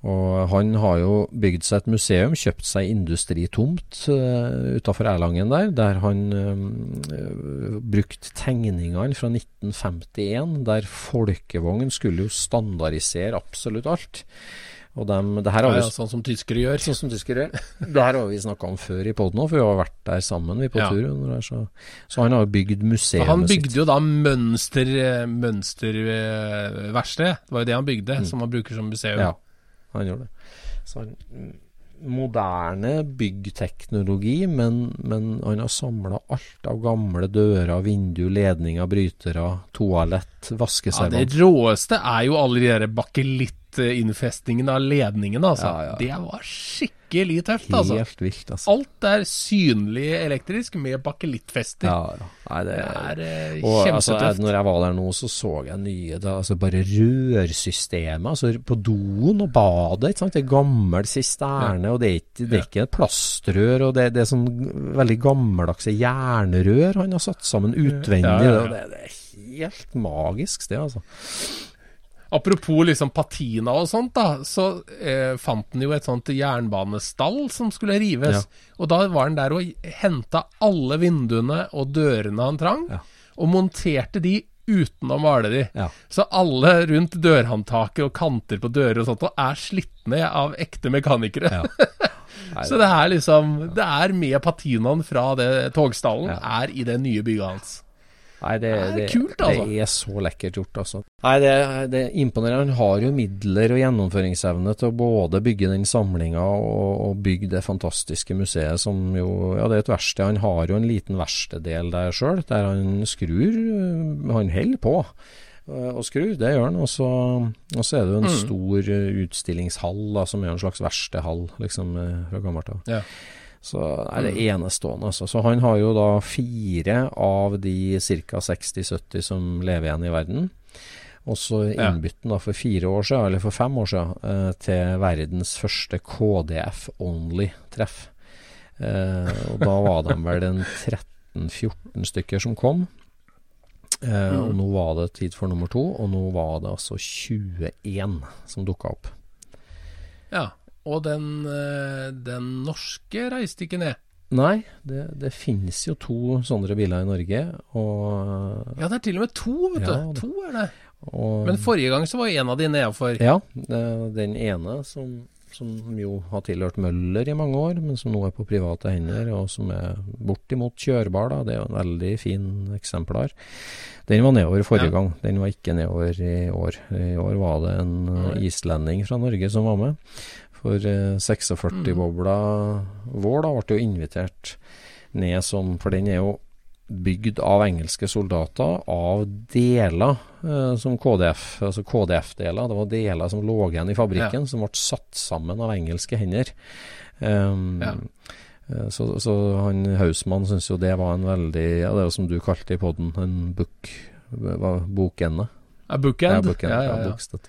Og han har jo bygd seg et museum, kjøpt seg industritomt uh, utafor Erlangen der, der han uh, brukte tegningene fra 1951, der folkevogn skulle jo standardisere absolutt alt. Og dem, det her har Ja, vi ja, sånn som tyskere gjør. Sånn som tyskere gjør. Det her har vi snakka om før i poden òg, for vi har vært der sammen vi på Ja. tur. Så, så han har bygd museet sitt. han sitt. bygde jo da mønster, mønsterverksted. Det var jo det han bygde, som han bruker som museum. Ja, han gjorde det. Så han, mm, moderne byggteknologi, men, men han har samla alt av gamle dører, vinduer, ledninger, brytere, toalett, Ja, det råeste er jo alle de der bakelitt-innfestningene av ledningen, altså. Ja, ja. Det var skikkelig tøft, altså. Helt vilt, altså. Alt er synlig elektrisk med bakelittfester. Ja. Nei, det, Det er eh, og altså, når jeg var der nå, så så jeg nye da, altså Bare rørsystemet. Altså på doen og badet. Ikke sant? Det er gammel sisterne, og det er ikke, det er ikke et plastrør. Og det, det er sånn veldig gammeldagse jernrør han har satt sammen utvendig. Det, det er helt magisk sted, altså. Apropos liksom patina og sånt, da, så eh, fant han jo et sånt jernbanestall som skulle rives. Og da var han der og henta alle vinduene og dørene han trang, Ja. og monterte de uten å male de. Ja. Så alle rundt dørhåndtaket og kanter på dører og sånt og er slitt ned av ekte mekanikere. Ja. Så det er liksom Det er med patinaen fra det togstallen, Ja. er i det nye bygget hans. Nei, det, Det er kult, altså. Det er så lekkert gjort, altså. Nei, det, det er imponerende. Han har jo midler og gjennomføringsevne til å både bygge den samlinga og, og bygge det fantastiske museet som jo Ja, det er et verksted. Han har jo en liten verkstedel der sjøl, der han skrur. øh, Han holder på øh, og skrur, det gjør han. Og så, og så er det jo en stor øh, utstillingshall da, som er en slags verkstedhall, liksom, fra gammelt av. Ja. Så er det enestående. Altså. Så han har jo da fire av de ca. 60-70 som lever igjen i verden. Og så innbytten innbytte han da for fire år siden, eller for fem år siden, eh, til verdens første KDF Only-treff. Eh, og da var de vel en 13-14 stykker som kom. Eh, Og nå var det tid for nummer to, og nå var det altså 21 som dukka opp. Ja. Og den, eh, den norske reiste ikke ned. Nei, det, det finnes jo to sånne biler i Norge, og, Ja, det er til og med to, vet Ja, du. det- To er det. og Men forrige gang så var en av de nedafor. Ja, den ene som, som jo har tilhørt Møller i mange år, men som nå er på private hender, og som er bortimot kjørbar, da. Det er jo en veldig fin eksemplar. Den var nedover forrige Ja. gang, den var ikke nedover i år. I år var det en islending fra Norge som var med. For eh, 46-bobla vår da ble jo invitert ned som For den er jo bygd av engelske soldater av deler eh, som KDF, altså KDF-deler. Det var deler som lå igjen i fabrikken, som ble satt sammen av engelske hender. Um, Ja. eh, Så, så han Hausmann syns jo det var en veldig Ja, det er jo som du kalte i poden, en book, bokende. Ja, Bookend. Ja, bookend, Ja, ja, ja, ja.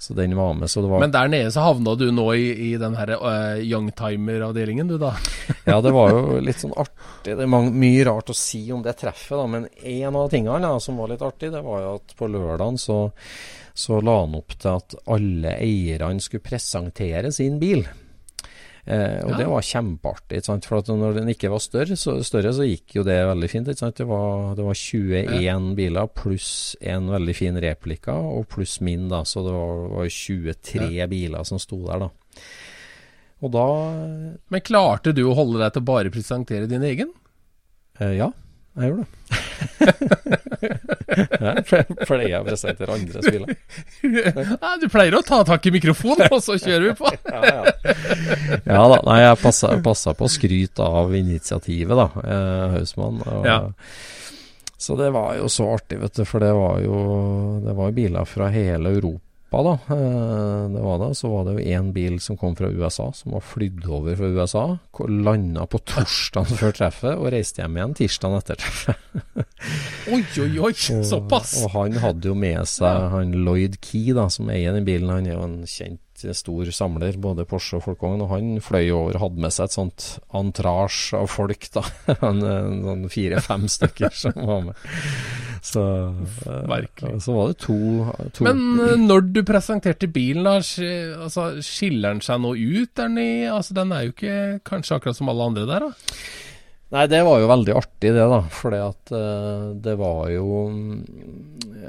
Så den var med, så det var Men der nede så havna du nå i, i den her uh, youngtimer-avdelingen, du da. Ja, det var jo litt sånn artig. Det er mange, mye rart å si om det treffet, da. Men en av tingene da, som var litt artig, det var jo at på lørdagen så, så la han opp til at alle eierne skulle presentere sin bil. Eh, og Ja. det var kjempeartig. For at når den ikke var større så, større, så gikk jo det veldig fint. Det, var, det var 21 biler pluss en veldig fin replika, og pluss min, da. Så det var, var 23 biler som sto der, da. Og da Men klarte du å holde deg til å bare presentere din egen? Eh, ja, jeg gjorde det. jeg pleier å presentere andres biler. ja, du pleier å ta tak i mikrofonen, og så kjører vi på. Ja, ja. ja da, nei, jeg passa, passa på å skryte av initiativet, da, eh, Hausmann. Og, Ja. Så det var jo så artig, vet du, for det var jo, det var jo biler fra hele Europa. Europa, da. Eh, det var det. Så var det jo én bil som kom fra USA, som var flydd over fra USA. Landa på torsdagen før treffet og reiste hjem igjen tirsdagen etter treffet. oi, oi, oi! Såpass! Og, og han hadde jo med seg han Lloyd Key, da, som eier den bilen. Han er jo en kjent stor samler, både Porsche og Folkvogn. Og han fløy over og hadde med seg et sånt entrasje av folk, da. en, en sånn fire-fem stykker som var med. Så, Merkelig. så var det to, to Men eh, når du presenterte bilen, da, altså, skiller den seg nå ut? Den, i, altså, den er jo ikke kanskje akkurat som alle andre der, da? Nei, det var jo veldig artig det, da. For uh, det var jo mm,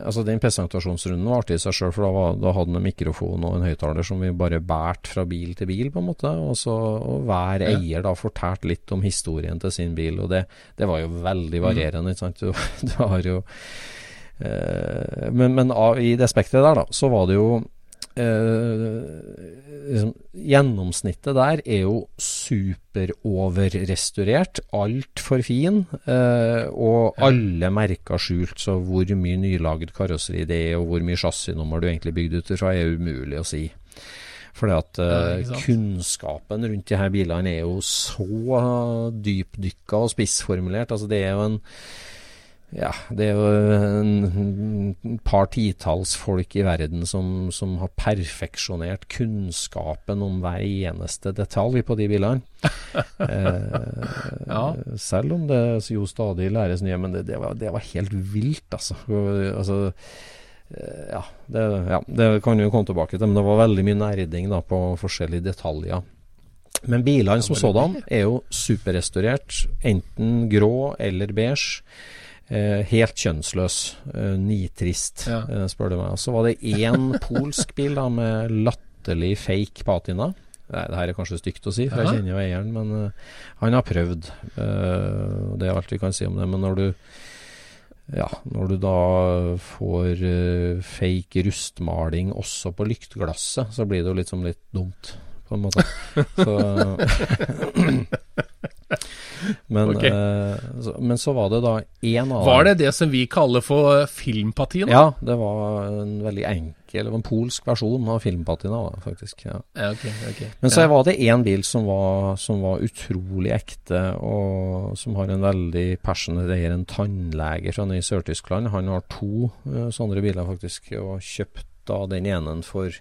Altså, den presentasjonsrunden var artig i seg sjøl, for da, var, da hadde han en mikrofon og en høyttaler som vi bare bærte fra bil til bil, på en måte. Og så og hver Ja. eier da fortalte litt om historien til sin bil, og det, det var jo veldig varierende, ikke sant. Du, du har jo eh, Men, men av, i det spekteret der, da, så var det jo eh, liksom, Gjennomsnittet der er jo superoverrestaurert, altfor fin, eh, og alle merker skjult, så hvor mye nylagd karosseri det er, og hvor mye chassisnummer du egentlig bygde ut fra, er umulig å si. Fordi at eh, sant? kunnskapen rundt de her bilene er jo så dypdykka og spissformulert. Altså det er jo en ja, det er jo en par titalls folk i verden som, som har perfeksjonert kunnskapen om hver eneste detalj på de bilene. eh, Ja. Selv om det jo stadig læres nye, men det, det, var, det var helt vilt, altså. Altså eh, ja det, ja, det kan jo komme tilbake til, men det var veldig mye nerding da, på forskjellige detaljer. Men bilene som sådan er jo superrestaurert, enten grå eller beige. Eh, helt kjønnsløs. Eh, nitrist, Ja. eh, spør du meg. Og Så var det én polsk bil da med latterlig fake patina. Nei, det her er kanskje stygt å si, for jeg kjenner jo eieren, men uh, han har prøvd. Uh, det er alt vi kan si om det. Men når du ja, når du da får uh, fake rustmaling også på lyktglasset, så blir det jo litt som litt dumt, på en måte. Så men, okay. eh, så, men så var det da én av Var det det som vi kaller for filmpatina? Ja, det var en veldig enkel, en polsk versjon av filmpatina, faktisk. ja. Okay, ok, ok. Men så ja. var det én bil som var, som var utrolig ekte, og som har en veldig passionate eier, en tannlege fra Nye i Sør-Tyskland. Han har to uh, sånne biler, faktisk, og kjøpt da den ene for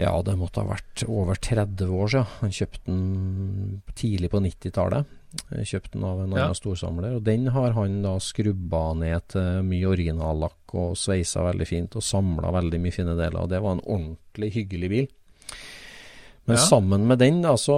ja, det måtte ha vært over 30 år siden. Han kjøpte den tidlig på 90-tallet. Kjøpte den av en Ja. annen storsamler. Og den har han da skrubba ned til mye originallakk og sveisa veldig fint og samla veldig mye fine deler. Og det var en ordentlig hyggelig bil. Men Ja. sammen med den da, så,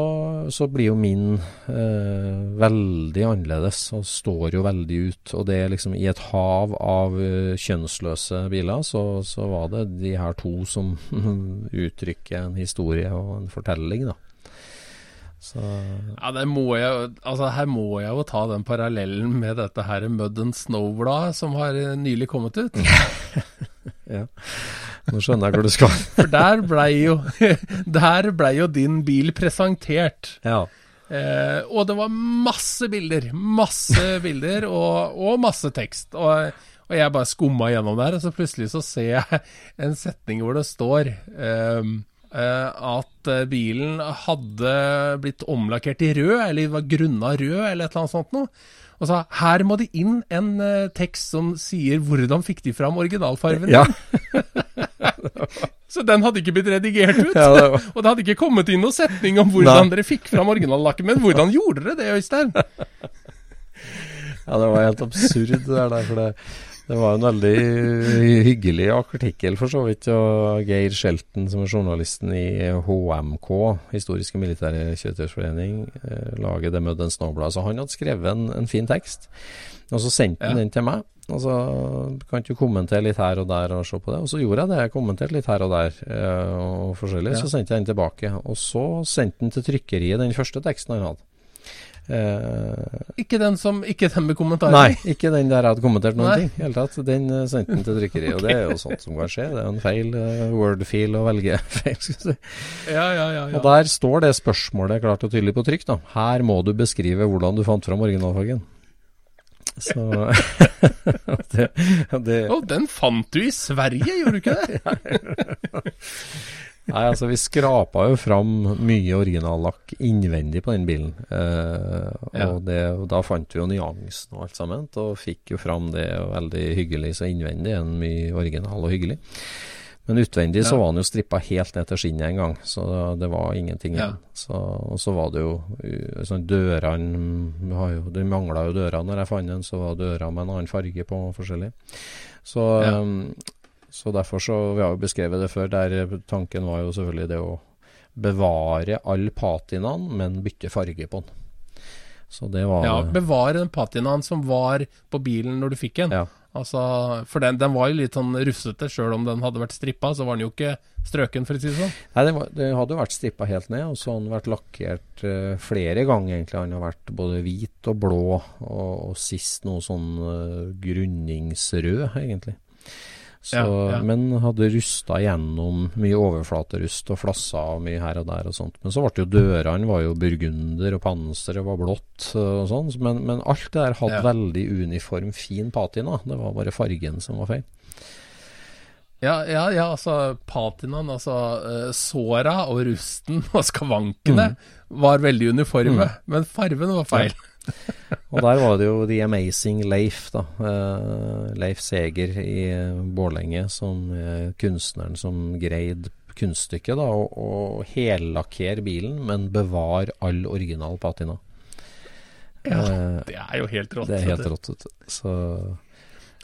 så blir jo min eh, veldig annerledes og står jo veldig ut. Og det er liksom i et hav av uh, kjønnsløse biler, så, så var det de her to som uttrykker en historie og en fortelling, da. Så Ja, det må jeg, altså Her må jeg jo ta den parallellen med dette her Mud and Snow-bladet som har eh, nylig kommet ut. ja. Nå skjønner jeg hvor du skal. For der blei jo, ble jo din bil presentert. ja. Eh, og det var masse bilder. Masse bilder og, og masse tekst. Og, og jeg bare skumma gjennom der, og så plutselig så ser jeg en setning hvor det står ehm, eh, at eh, bilen hadde blitt omlakkert i rød, eller var grunna rød, eller et eller annet sånt noe. Og sa her må det inn en uh, tekst som sier hvordan fikk de fram originalfargen. ja. Så den hadde ikke blitt redigert ut. Ja, det Og det hadde ikke kommet inn noen setning om hvordan Nei. dere fikk fram originallakken. Men hvordan gjorde dere det, Øystein? Ja, det var helt absurd det der, der, for det, det var en veldig hyggelig artikkel for så vidt. Og Geir Shelton, som er journalisten i HMK, Historiske militære kjøretøysforening, laget lager det med den snowblad. Så han hadde skrevet en, en fin tekst, og så sendte han Ja. den til meg. Og så kan du kommentere litt her og der og se på det. Og så gjorde jeg det. Jeg kommenterte litt her og der eh, og forskjellig. Ja. Så sendte jeg den tilbake. Og så sendte han til trykkeriet den første teksten han hadde. Eh, Ikke den, som, ikke den med kommentarer? Nei, ikke den der jeg hadde kommentert noen Nei. ting. hele tatt. Den eh, sendte den til trykkeriet. Og det er jo sånt som kan skje. Det er en feil uh, word-fil å velge feil. skal vi si. Ja, ja, ja. ja. Og der står det spørsmålet klart og tydelig på trykk. da. Her må du beskrive hvordan du fant fram originalfargen. Så det, det, Oh, den fant du i Sverige, gjorde du ikke det? Nei, altså vi skrapa jo fram mye originallakk innvendig på den bilen. Eh, Ja. og, det, og da fant vi jo nyansen og alt sammen, og fikk jo fram det veldig hyggelig. Så innvendig er den mye original og hyggelig. Men utvendig så var den jo strippa helt ned til skinnet en gang, så det var ingenting Ja. igjen. Så, og så var det jo uh, sånn dørene Det mangla jo dører når jeg fant den, så var døra med en annen farge på forskjellig. Så, Ja. Så derfor så Vi har jo beskrevet det før, der tanken var jo selvfølgelig det å bevare all patinaen, men bytte farge på den. Så det var Ja, bevare den patinaen som var på bilen når du fikk den. Ja. Altså, for den, den var jo litt sånn rufsete, sjøl om den hadde vært strippa, så var den jo ikke strøken, for å si det sånn. Nei, den, var, den hadde jo vært strippa helt ned, og så har den vært lakkert uh, flere ganger, egentlig. Den har vært både hvit og blå, og, og sist noe sånn uh, grunningsrød, egentlig. Så, Ja, ja. Men hadde rusta gjennom mye overflaterust og flassa og mye her og der og sånt. Men så ble jo dørene var jo burgunder, og panseret var blått og sånn. Men, men alt det der hadde Ja. veldig uniform, fin patina. Det var bare fargen som var feil. Ja, ja, ja, altså patinaen, altså eh, såra og rusten og skavankene var veldig uniforme, men farven var feil. Og der var det jo The Amazing Leif, da. Eh, Leif Seger i eh, Bårlenge, som er kunstneren som greide kunststykket, da. Å å hellakkere bilen, men bevare all original patina. Ja, Eh, det er jo helt rått. det er helt rått. Så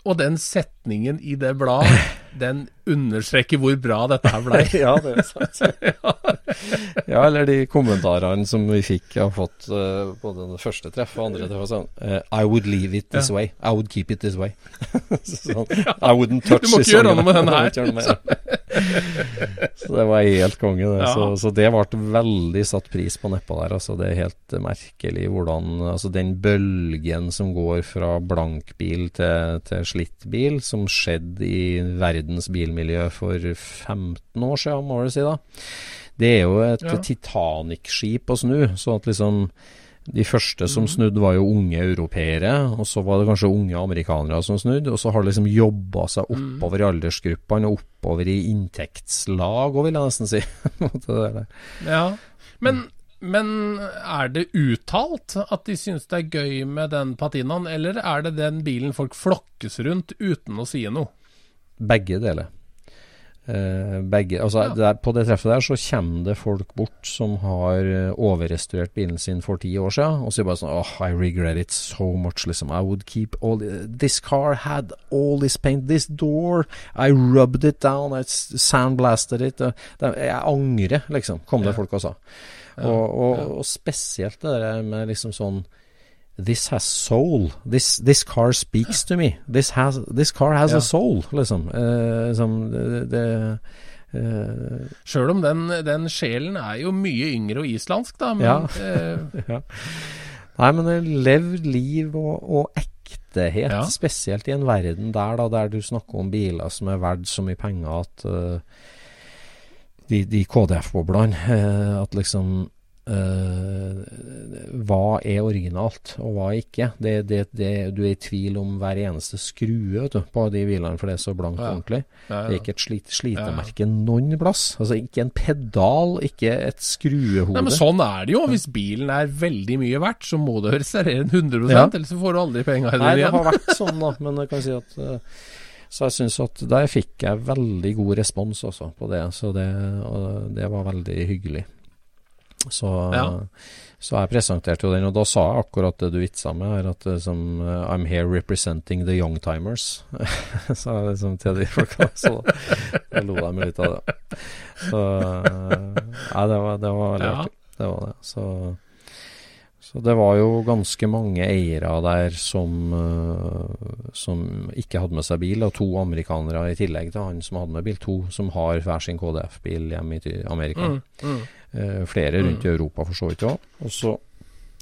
Og den setningen i det bladet, den understreker hvor bra dette her blei. Ja, det er sant. ja, eller de kommentarene som vi fikk, har fått uh, både det første treffet og andre treff. Sånn, uh, I would leave it this Ja. way. I would keep it this way. sånn, I wouldn't touch Du må ikke gjøre noe med den her, så det var helt konge, det. Ja. Så, så det ble veldig satt pris på nedpå der. Altså, det er helt eh, merkelig hvordan altså, Den bølgen som går fra blankbil til, til slittbil, som skjedde i verdens bilmiljø for 15 år siden, må du si da. Det er jo et Ja. Titanic-skip å snu. Så at liksom de første som Mhm. snudde, var jo unge europeere, og så var det kanskje unge amerikanere som snudde. Og så har det liksom jobba seg Mhm. oppover i aldersgruppene og oppover i inntektslag òg, vil jeg nesten si. Ja. Men, men er det uttalt at de syns det er gøy med den patinaen, eller er det den bilen folk flokkes rundt uten å si noe? Begge deler. Eh, begge, altså Ja. der, På det treffet der så kommer det folk bort som har eh, overrestaurert bilen sin for ti år siden, og sier bare sånn Oh, I regret it so much, liksom. I would keep all the, This car had all this paint. This door, I rubbed it down. I sandblasted it. jeg angrer, liksom, kom det Ja. folk og sa. Og, og, og spesielt det der med liksom sånn This has soul. This, this car speaks to me. This, has, this car has Ja. a soul, liksom. Uh, liksom det, det eh, Sjøl om den, den sjelen er jo mye yngre og islandsk, da. Men, Ja. ja. Nei, men levd liv og, og ektehet, Ja. spesielt i en verden der da, der du snakker om biler som er verdt så mye penger at uh, de, de KDF-boblene uh, At liksom Hva er originalt, og hva ikke? Det, det, det, du er i tvil om hver eneste skrue du, på de bilene, for det er så blankt og Ja. ordentlig. ja, Det er ikke et slit, slitemerke noen plass. Altså Ikke en pedal, ikke et skruehode. Nei, men Sånn er det jo. Hvis bilen er veldig mye verdt, så må du reservere den 100 Ja. ellers så får du aldri penga Nei, det har vært sånn, da. Men jeg kan si at uh, Så jeg syns at der fikk jeg veldig god respons også på det. Så det, det var veldig hyggelig. Så, Ja. så jeg presenterte jo den, og da sa jeg akkurat det du vitsa med her, at det som eh, I'm here representing the youngtimers. sa jeg liksom til de folka. Så da lo de litt av det. Så Nei, det var, det var veldig Ja. artig. Det var det. Så så det var jo ganske mange eiere der som, eh, som ikke hadde med seg bil, og to amerikanere i tillegg til han som hadde med bil. To som har hver sin KDF-bil hjemme i Amerika. Mm, mm. Eh, flere rundt i Europa for så vidt òg. Og så,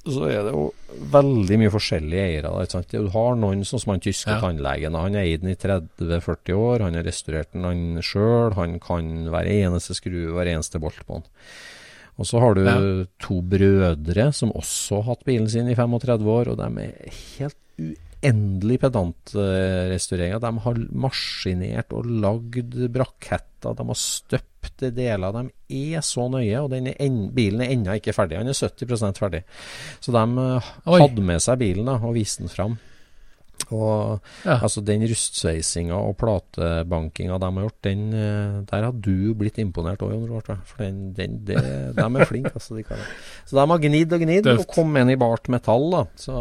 så er det jo veldig mye forskjellige eiere. da, ikke sant? Du har noen sånn som han tyske Ja. tannlegen. Han har eid den i 30-40 år. Han har restaurert den han sjøl. Han kan hver eneste skrue, hver eneste bolt på den. Og så har du Ja. to brødre som også har hatt bilen sin i 35 år, og de er helt uendelig pedantrestaureringer. De har maskinert og lagd braketter. De har støpt deler. De er så nøye, og denne en, bilen er ennå ikke ferdig. Han er 70% ferdig. Så de uh, hadde med seg bilen da, og viste den fram. Og ja. altså Den rustsveisinga og platebankinga de har gjort, den, eh, der har du blitt imponert òg, Jon Roar. For den, den, det, de er flinke, altså. De så de har gnidd og gnidd og kommet inn i bart metall. da Så,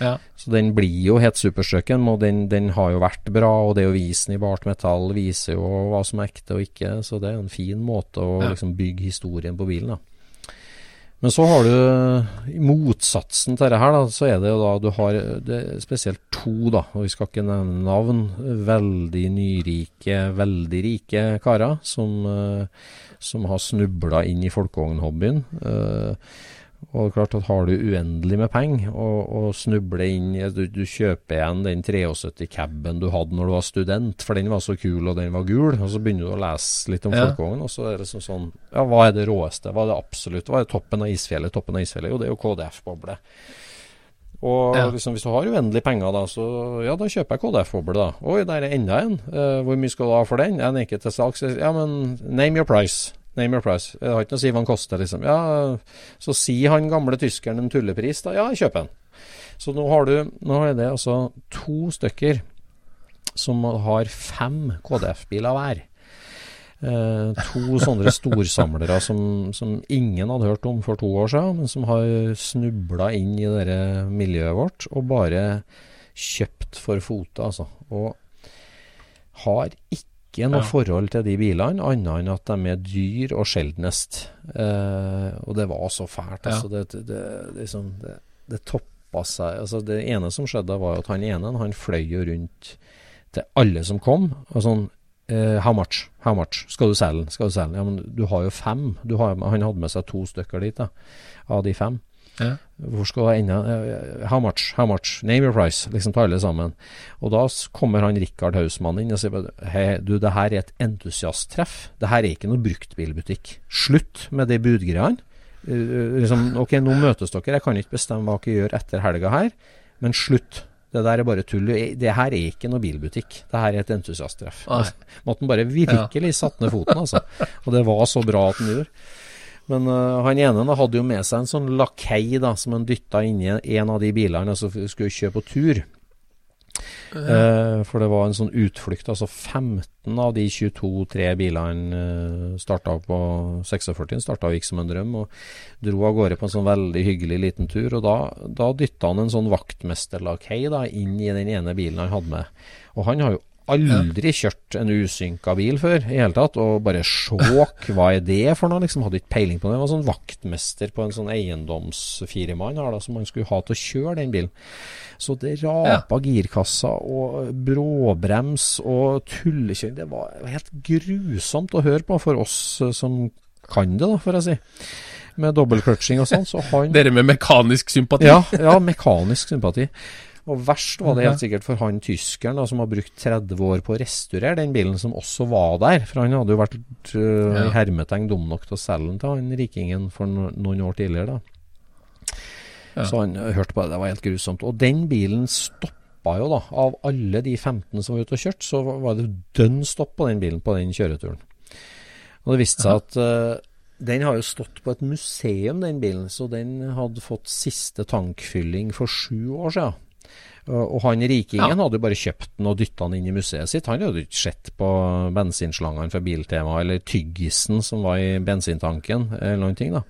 ja. så den blir jo helt superstrøken. Og den, den, har jo vært bra. Og det å vise den i bart metall viser jo hva som er ekte og ikke. Så det er en fin måte å ja. liksom, bygge historien på bilen. da men så har du motsatsen til dette her, da, så er det jo da du har det spesielt to, da, og vi skal ikke nevne navn, veldig nyrike, veldig rike karer som, uh, som har snubla inn i folkevognhobbyen. Uh, og klart at Har du uendelig med penger og, og snubler inn du, du, kjøper igjen den 73-caben du hadde når du var student, for den var så kul og den var gul, og så begynner du å lese litt om ja. folkevogn, og så er det sånn, sånn Ja, hva er det råeste? Hva er det absolutt? Hva er toppen av isfjellet? Toppen av isfjellet? Jo, det er jo KDF-boble. Og ja. liksom, hvis du har uendelig penger, da, så ja, da kjøper jeg KDF-boble, da. Oi, der er enda en. Uh, hvor mye skal du ha for den? Den er ikke til salgs. Ja, men name your price. Name your price. Jeg har ikke noe å si hva den koster, liksom. Ja, så sier han gamle tyskeren en tullepris, da. Ja, kjøp den. Så nå har du Nå er det altså to stykker som har fem KDF-biler hver. Eh, to sånne storsamlere som, som, ingen hadde hørt om for to år siden, men som har snubla inn i det miljøet vårt og bare kjøpt for fote, altså. Og har ikke ikke noe ja. forhold til de bilene, annet enn at de er dyr og sjeldnest. Eh, og det var så fælt. Altså, ja. det, det, liksom, det, det, toppa seg. Altså, det ene som skjedde, var at han ene han fløy jo rundt til alle som kom. og sånn eh, How much? How much? Skal du selge den? Skal du selge den? Ja, men du har jo fem. Har, han hadde med seg to stykker dit, da, av de fem. Ja. Hvor skal det ende? Eh, how much? How much? Name your price. Liksom til alle sammen. Og da kommer han Rikard Hausmann inn og sier hei, du, det her er et entusiasttreff. Det her er ikke noe bruktbilbutikk. Slutt med de budgreiene. Uh, liksom, ok, nå møtes dere. Jeg kan ikke bestemme hva dere gjør etter helga her, men slutt. Det der er bare tull. Det her er ikke noe bilbutikk. Det her er et entusiasttreff. Måtte han bare virkelig ja. satt ned foten, altså. Og det var så bra at han gjorde. Men uh, han ene da, hadde jo med seg en sånn lakei da, som han dytta inni en av de bilene som altså, skulle kjøre på tur. Uh, for det var en sånn utflukt. Altså 15 av de 22-3 bilene uh, starta på 46 starta og gikk som en drøm. Og dro av gårde på en sånn veldig hyggelig liten tur. Og da, da dytta han en sånn vaktmesterlakei inn i den ene bilen han hadde med. Og han har jo aldri kjørt en usynka bil før i hele tatt. Og bare sjåk, hva er det for noe? Liksom Hadde ikke peiling på det. Jeg var sånn vaktmester på en sånn eiendomsfiremann her, da, som han skulle ha til å kjøre den bilen. Så det rapa ja. girkassa og bråbrems og tullekjøring. Det var helt grusomt å høre på for oss som kan det, da, for å si. Med dobbeltclutching og sånn. Så han Dere med mekanisk sympati? Ja, ja mekanisk sympati. Og verst var det helt sikkert for han tyskeren da, som har brukt 30 år på å restaurere den bilen, som også var der. For han hadde jo vært uh, ja. hermetegn dum nok til å selge den til han rikingen for no noen år tidligere. da. Ja. Så han hørte på det. Det var helt grusomt. Og den bilen stoppa jo, da. Av alle de 15 som var ute og kjørte, så var det dønn stopp på den bilen på den kjøreturen. Og det viste seg at uh, den har jo stått på et museum, den bilen. Så den hadde fått siste tankfylling for sju år siden. Og han rikingen ja. hadde jo bare kjøpt den og dytta den inn i museet sitt. Han hadde ikke sett på bensinslangene for Biltema eller tyggisen som var i bensintanken, eller noen ting. da.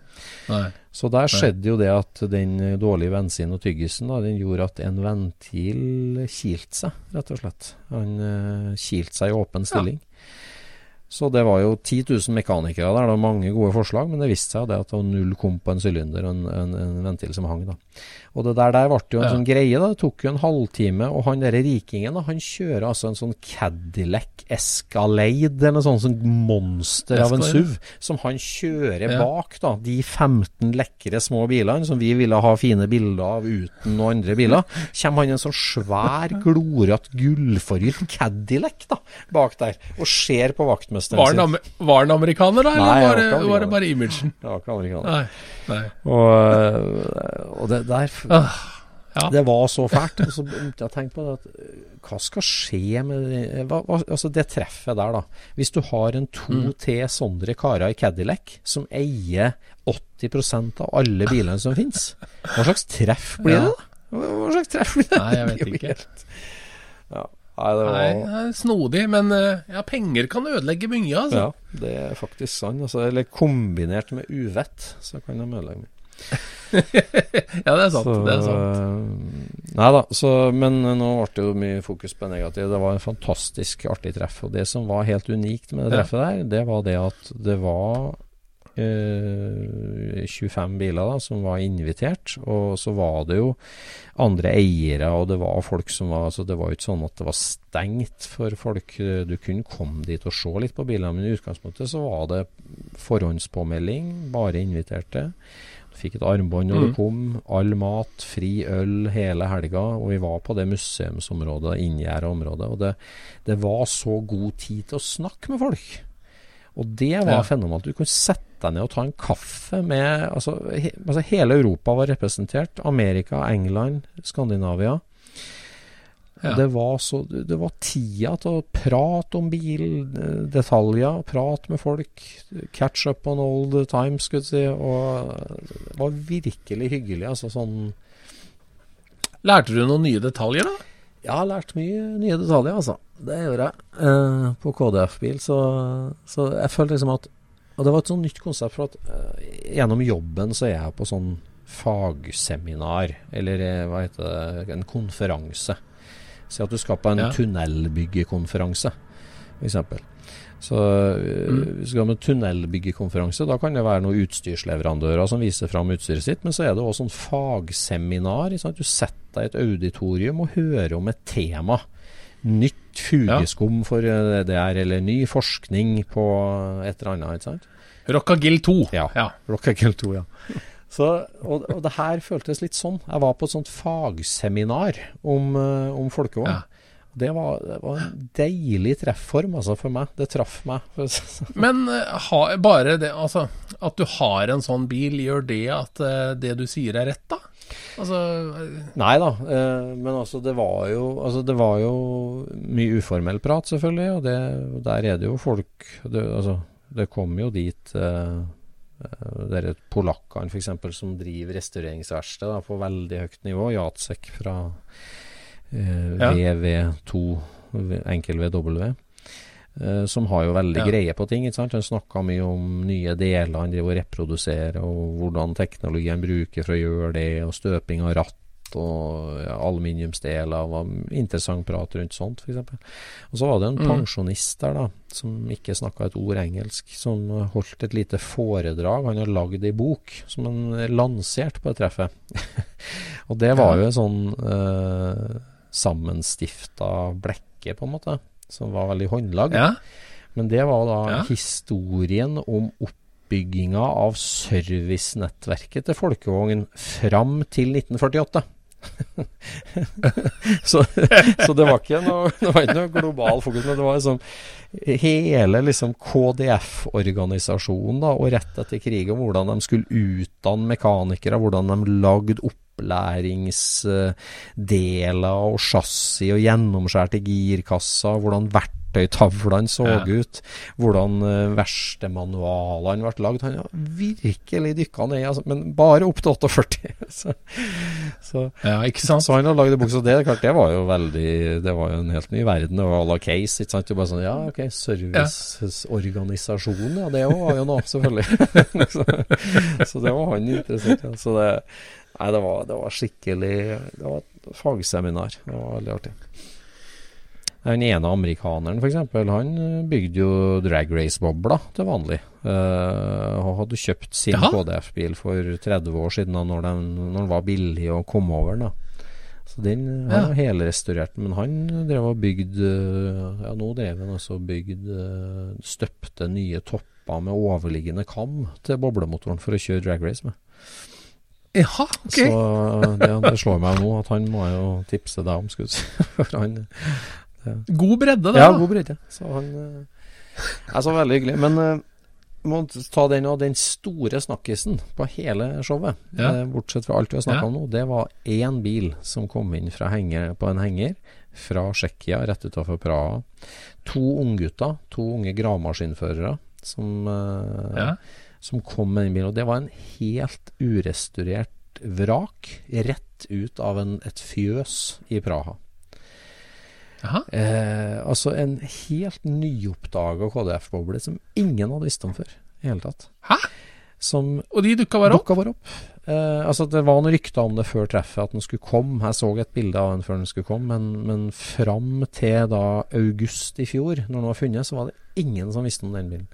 Nei. Så der skjedde jo det at den dårlige bensin og tyggisen da, den gjorde at en ventil kilte seg, rett og slett. Han uh, kilte seg i åpen stilling. Ja. Så det var jo 10 000 mekanikere der, det var mange gode forslag, men det viste seg det at det var null kom på en sylinder og en, en, en ventil som hang. da. Og det der, der ble jo en ja. sånn greie. da, Det tok jo en halvtime. Og han derre rikingen da, han kjører altså en sånn Cadillac Escalade, eller noe sånt sånn monster av en SUV, som han kjører ja. bak da, de 15 lekre små bilene som vi ville ha fine bilder av uten noen andre biler. Kommer han en sånn svær, glorete, gullforgylt Cadillac da, bak der, og ser på vaktmesteren sin. Var han amerikaner, da, eller Nei, var, det, var, det, bare imagen? Det var ikke amerikaner. Nei. Nei. Og, og det der Ah, Ja. Det var så fælt. Og så begynte jeg å tenke på det at eh, hva skal skje med det, hva, hva, altså det treffet der, da. Hvis du har en to til sånne karer i Cadillac som eier 80% av alle bilene som finnes, hva slags treff blir det da? Hva, hva slags treff blir det? Nei, jeg vet ikke. helt- Ja. Nei, det var Nei, det er snodig, men eh, ja, penger kan ødelegge mye, altså. Ja, det er faktisk sant. Altså, eller kombinert med uvett, så kan de ødelegge mye. Ja, det er sant. Så, det er sant. eh, Nei da, så, men nå ble det jo mye fokus på negativ. Det var en fantastisk artig treff. Og det som var helt unikt med det treffet der, det var det at det var eh, 25 biler da, som var invitert. Og så var det jo andre eiere, og det var folk som var altså Det var jo ikke sånn at det var stengt for folk. Du kunne komme dit og se litt på bilene, men i utgangspunktet så var det forhåndspåmelding, bare inviterte. Du fikk et armbånd når du Mm. kom. All mat, fri øl hele helga. Og vi var på det museumsområdet, inngjerda området. Og det, det var så god tid til å snakke med folk. Og det var Ja. fenomenalt. Du kunne sette deg ned og ta en kaffe med altså, he, altså Hele Europa var representert. Amerika, England, Skandinavia. Ja. Det var så Det var tida til å prate om bildetaljer, prate med folk. Catch up on old times, skulle jeg si. Og det var virkelig hyggelig. Altså sånn Lærte du noen nye detaljer, da? Jeg har lært mye nye detaljer, altså. Det gjør jeg. Eh, på KDF-bil, så, så jeg følte liksom at Og det var et sånn nytt konsept, for at eh, gjennom jobben så er jeg på sånn fagseminar, eller eh, hva heter det, en konferanse. Si at du skal på en Ja. tunnelbyggekonferanse, f.eks. Så øh, Mm. hvis vi skal med tunnelbyggekonferanse, da kan det være noen utstyrsleverandører som viser fram utstyret sitt, men så er det også sånn fagseminar. Sant? Du setter deg i et auditorium og hører om et tema. Nytt fugeskum for øh, det der, eller ny forskning på et eller annet. ikke sant? Rockagill 2. Ja. ja. Rockagill 2, ja. Så, og, og det her føltes litt sånn. Jeg var på et sånt fagseminar om, øh, om folkevogn. Ja. Det, var, det var en deilig treffform altså, for meg. Det traff meg. Men eh, ha, bare det altså, at du har en sånn bil, gjør det at eh, det du sier er rett, da? Altså eh, Nei da, men altså det var jo altså det var jo mye uformell prat, selvfølgelig. Og det, der er det jo folk Det, altså, det kom jo dit Det er polakkene f.eks. som driver restaureringsverksted på veldig høyt nivå. Jacek fra Ja. VV2 enkel VW. eh, som har jo veldig Ja. greie på ting. ikke sant? Han snakka mye om nye deler han driver og reproduserer, og hvordan teknologien bruker for å gjøre det, og støping av ratt og ja, aluminiumsdeler. var interessant prat rundt sånt, f.eks. Og så var det en Mm. pensjonist der da, som ikke snakka et ord engelsk, som holdt et lite foredrag. Han har lagd ei bok som han lanserte på det treffet. og det var jo en sånn eh, sammenstifta blekke, på en måte, som var veldig håndlagd. Ja. Men det var da Ja. historien om oppbygginga av servicenettverket til folkevogn fram til 1948. så, så det var ikke noe, det var ikke noe global fokus, men det var liksom hele liksom KDF-organisasjonen og rett etter krigen, hvordan de skulle utdanne mekanikere, hvordan de lagde opplæringsdeler og chassis og gjennomskjærte girkasser, hvordan verktøytavlene så Ja. ut, hvordan uh, verkstedmanualene ble lagd. Han har virkelig dykka ned, altså, men bare opp til 48. så, så, ja, så han har lagd en bok, så det, klart, det var jo veldig Det var jo en helt ny verden. Var à la case. Ikke sant? Du bare sånn, ja, ok, serviceorganisasjon, ja, det var jo noe, selvfølgelig. så, så det var han interessert i. Ja. Så det Nei, det var, det var skikkelig Det var et fagseminar. Det var veldig artig. Den ene amerikaneren, f.eks., han eh, bygde jo drag race-bobler til vanlig. Uh, og hadde kjøpt sin ja. KDF-bil for 30 år siden, da, når den, når den var billig å komme over. den, Da. Så den eh, han Ja. har helrestaurert, men han drev og bygde Ja, nå drev han også og bygde eh, Støpte nye topper med overliggende kam til boblemotoren for å kjøre drag race med. Jaha, ok. Så det, det slår meg nå at han må jo tipse deg om, skudd. God bredde, det. Ja, da. god bredde. Så han eh, er så veldig hyggelig. Men, vi må ta den den store snakkisen på hele showet, Ja. eh, bortsett fra alt vi har snakka Ja. om nå, det var én bil som kom inn henger, på en henger fra Tsjekkia, rett utenfor Praha. To unggutter, to unge gravemaskinførere, som, ja. Ja. Som kom med den bilen. Og det var en helt urestaurert vrak rett ut av en, et fjøs i Praha. Eh, altså en helt nyoppdaga KDF-boble som ingen hadde visst om før i hele tatt. Hæ? Som Og de dukka bare opp? dukka bare opp. Eh, altså Det var noen rykter om det før treffet, at den skulle komme. Jeg så et bilde av den før den skulle komme, men, men fram til da august i fjor, når den var funnet, så var det ingen som visste om den bilen.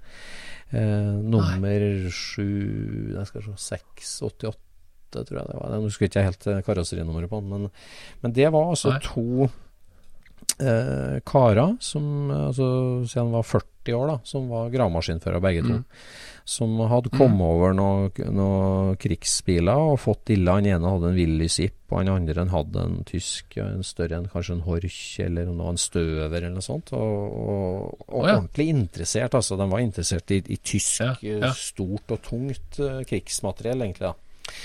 Eh, nummer sju Jeg skal se 688, tror jeg det var. Jeg husker ikke helt eh, karosserinummeret på den, men, men det var altså Nei. to eh, karer som eh, altså, siden de var 40 år, da, som var gravemaskinførere begge to. Som hadde kommet over noen noe krigsbiler og fått ille. Han ene hadde en Willys Ip, og han andre hadde en tysk, en større en, kanskje en Horch eller noe, en Støver eller noe sånt. Og, og, og oh, ja. ordentlig interessert, altså. De var interessert i, i tysk, Ja, eh, ja. stort og tungt eh, krigsmateriell, egentlig. da.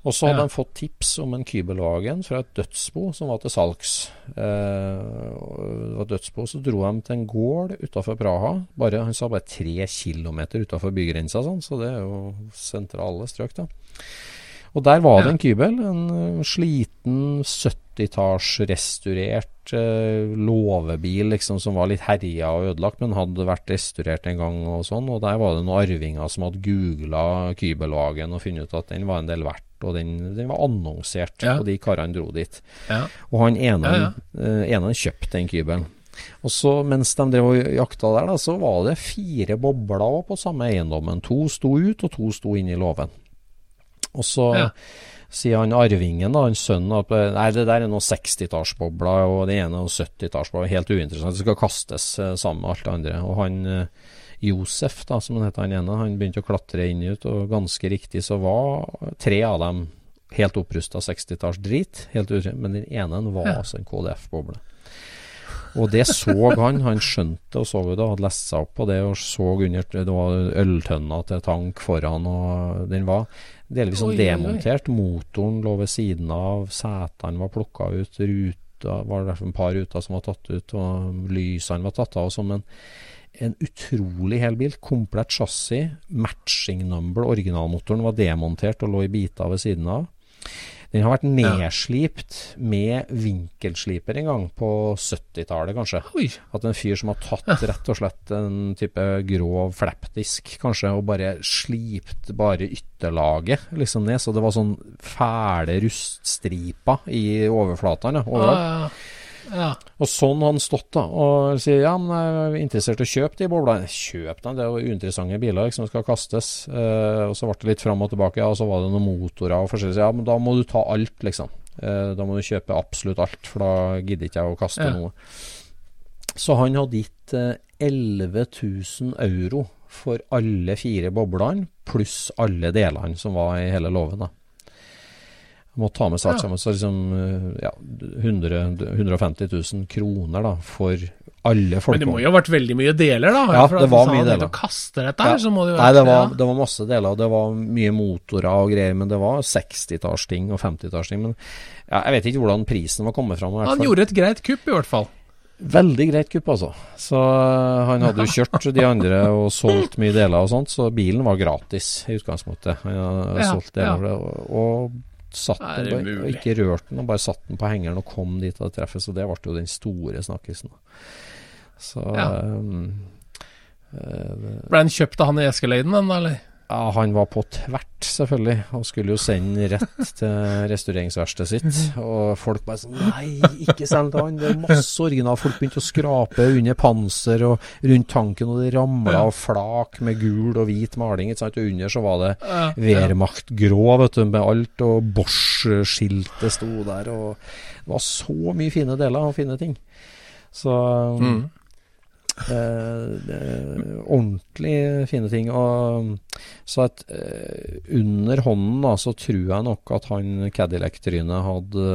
Og så hadde ja. han fått tips om en Kybelwagen fra et dødsbo som var til salgs. Eh, det var et dødsbo, så dro han til en gård utafor Praha. Bare, han sa bare tre kilometer utafor bygrensa, sånn, så det er jo sentrale strøk, da. Og der var det en kybel. En eh, sliten 70 80-talls-restaurert eh, låvebil liksom, som var litt herja og ødelagt, men hadde vært restaurert en gang og sånn. Og der var det noen arvinger som hadde googla Kybelhagen og funnet ut at den var en del verdt. Og den, den var annonsert, ja. og de karene dro dit. Ja. Og han ene, ja, eh, kjøpte den kybelen. Og så Mens de drev og jakta der, da, så var det fire bobler på samme eiendommen. To sto ut, og to sto inn i låven. Og så ja sier han arvingen, da, han sønnen, at nei, det der er noen 60-tallsbobler, og det ene er noen 70-tallsbobler. Helt uinteressant. Det skal kastes eh, sammen med alt det andre. Og han eh, Josef, da, som han heter han ene, han begynte å klatre inn ut, og ganske riktig så var tre av dem helt opprusta 60-talls drit, helt utrent, men den ene var altså en KDF-boble. Og det så han, han skjønte og så det, hadde lest seg opp på det og så under Det var øltønna til tank foran, og den var delvis sånn demontert. Motoren lå ved siden av, setene var plukka ut, ruta var det derfor en par ruter som var tatt ut, og lysene var tatt av. og sånn, men en utrolig hel bil. Komplett chassis, matching number. Originalmotoren var demontert og lå i biter ved siden av. Den har vært nedslipt med vinkelsliper en gang, på 70-tallet kanskje. Oi. At en fyr som har tatt rett og slett en type grov flappdisk, kanskje, og bare slipt bare ytterlaget liksom ned, så det var sånn fæle ruststriper i overflatene ja, overalt. Ah, ja. Og sånn har han stått da, og sier ja, men jeg er interessert i å kjøpe de boblene. Kjøp dem, det er jo uinteressante biler liksom, som skal kastes. Eh, og så ble det litt fram og tilbake, ja, og så var det noen motorer og forskjellig. Ja, men da må du ta alt, liksom. Eh, da må du kjøpe absolutt alt, for da gidder ikke jeg å kaste Ja. noe. Så han hadde gitt eh, 11 000 euro for alle fire boblene, pluss alle delene som var i hele låven. da. Må ta med seg alt Ja. sammen, så liksom eh, ja, 100, 150 000 kroner da, for alle folk. Men det må jo ha vært veldig mye deler, da? Ja, det var mye deler. kaste dette her, så må det jo Nei, det var, det var masse deler, det var mye motorer og greier, men det var 60-tallsting og 50-tallsting. Men ja, jeg vet ikke hvordan prisen var kommet fram. Han fall. gjorde et greit kupp, i hvert fall. Veldig greit kupp, altså. Så øh, han hadde jo kjørt de andre og solgt mye deler og sånt, så bilen var gratis i utgangspunktet. Han hadde Ja, solgt deler ja. det, og, og satt Er den det og mulig? ikke rørt den, og bare satt den på hengeren og kom dit av treffet, så det ble jo den store snakkisen. Så Ja. um, uh, Ble han kjøpt av han i Eskeleiden den, eller? Ja, han var på tvert, selvfølgelig, og skulle jo sende rett til restaureringsverkstedet sitt. Og folk bare sånn Nei, ikke send til han! Det er masse original. Folk begynte å skrape under panser og rundt tanken, og det ramla av flak med gul og hvit maling. Ikke sant? Og under så var det Ja, ja. Wehrmacht grå, vet du, med alt, og Bosch-skiltet sto der, og det var så mye fine deler og fine ting. Så Mm. Eh, ordentlig fine ting. Og, så at eh, under hånden da, så tror jeg nok at han Cadillac-trynet hadde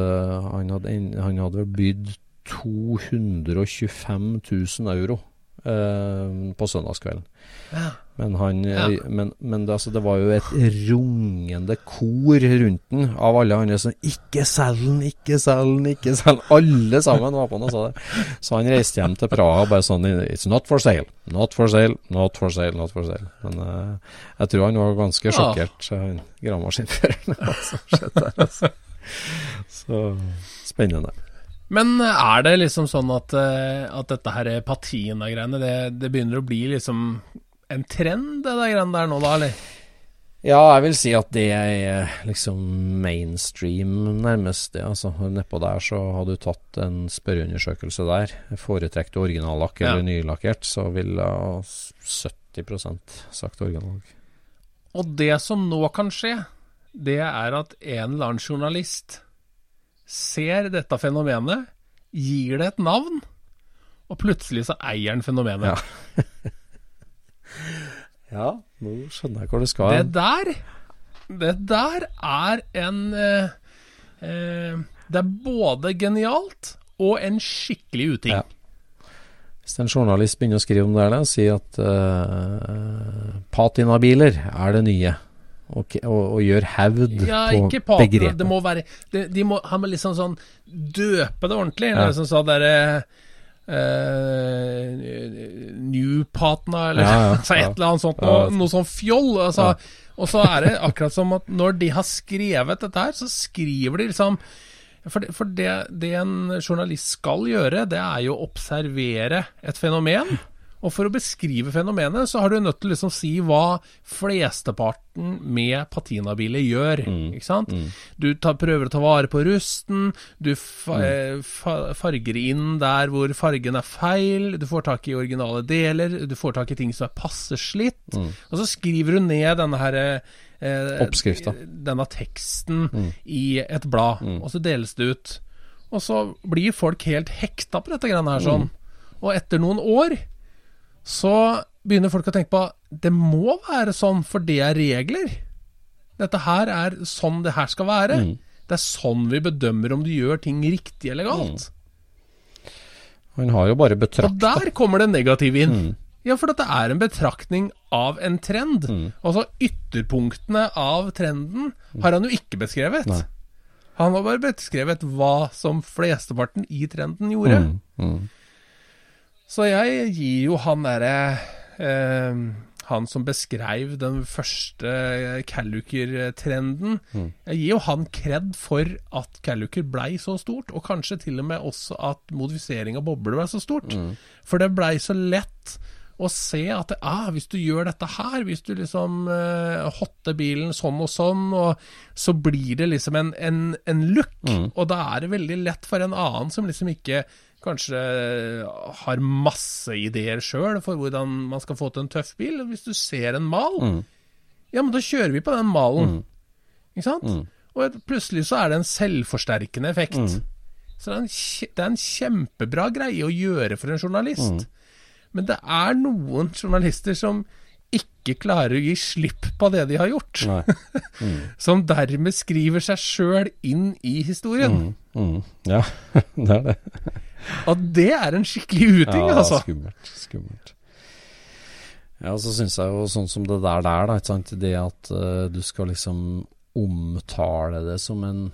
Han hadde, han hadde bydd 225 000 euro eh, på søndagskvelden. Ja. Men, han, Ja. eh, men, men det, altså, det var jo et rungende kor rundt den av alle andre som 'Ikke selg den, ikke selg den, ikke selg den'. Alle sammen var på den og sa det. Så han reiste hjem til Praha bare sånn 'It's not for sale. Not for sale. Not for sale. Not for sale'. Men uh, jeg tror han var ganske Ja. sjokkert, han gravemaskinføreren. hva som skjedde der, altså. Så spennende. Men er det liksom sånn at, eh, at dette her patina-greiene, det, det begynner å bli liksom en trend, det der greiene der nå, da, eller? Ja, jeg vil si at det er liksom mainstream, nærmest det. Altså, Nedpå der så har du tatt en spørreundersøkelse der. Foretrekker du originallakk Ja. eller nylakkert, så ville 70% sagt originallakk. Og det som nå kan skje, det er at en eller annen journalist ser dette fenomenet, gir det et navn, og plutselig så eier han fenomenet. Ja. Ja, nå skjønner jeg hvor det skal. Det der, det der er en eh, eh, Det er både genialt og en skikkelig uting. Ja. Hvis en journalist begynner å skrive om det her, og sier at eh, patinabiler er det nye, og, og, og gjør hevd Ja, på patina. begrepet. Det må være det, De må ha med liksom sånn Døpe det ordentlig. Ja. Det er som derre eh, New partner eller Ja, ja, altså et eller annet sånt. Noe, noe sånn fjoll. Altså, Og så er det akkurat som at når de har skrevet dette her, så skriver de liksom For, det, for det, det en journalist skal gjøre, det er jo å observere et fenomen. Og for å beskrive fenomenet, så har du nødt til å liksom si hva flesteparten med patinabiler gjør. Ikke sant? Du tar, prøver å ta vare på rusten, du fa, mm. fa, farger inn der hvor fargen er feil, du får tak i originale deler, du får tak i ting som er passe slitt. Og så skriver du ned denne her eh. Denne teksten i et blad, og så deles det ut. Og så blir folk helt hekta på dette greiene her sånn. Og etter noen år så begynner folk å tenke på det må være sånn, for det er regler. Dette her er sånn det her skal være. Det er sånn vi bedømmer om du gjør ting riktig eller galt. Han har jo bare Og der kommer det negative inn. Ja, for dette er en betraktning av en trend. Altså ytterpunktene av trenden har han jo ikke beskrevet. Nei. Han har bare beskrevet hva som flesteparten i trenden gjorde. Mm. Så jeg gir jo han derre eh, Han som beskrev den første Calluker-trenden Jeg gir jo han kred for at Calluker blei så stort, og kanskje til og med også at modifisering av bobler blei så stort. For det blei så lett å se at ah, hvis du gjør dette her, hvis du liksom eh, hotter bilen sånn og sånn, og så blir det liksom en, en, en look. Og da er det veldig lett for en annen som liksom ikke kanskje har masse ideer sjøl for hvordan man skal få til en tøff bil. Hvis du ser en mal, ja, men da kjører vi på den malen. Ikke sant? Og plutselig så er det en selvforsterkende effekt. Så det er, en, det er en kjempebra greie å gjøre for en journalist. Men det er noen journalister som ikke klarer å gi slipp på det de har gjort. Nei. Som dermed skriver seg sjøl inn i historien. Mm. Ja, det er det. Og det er en skikkelig uting, ja, altså. Skummelt. Skummelt. Ja, så syns jeg jo sånn som det der der, da, ikke sant. Det at uh, du skal liksom omtale det som en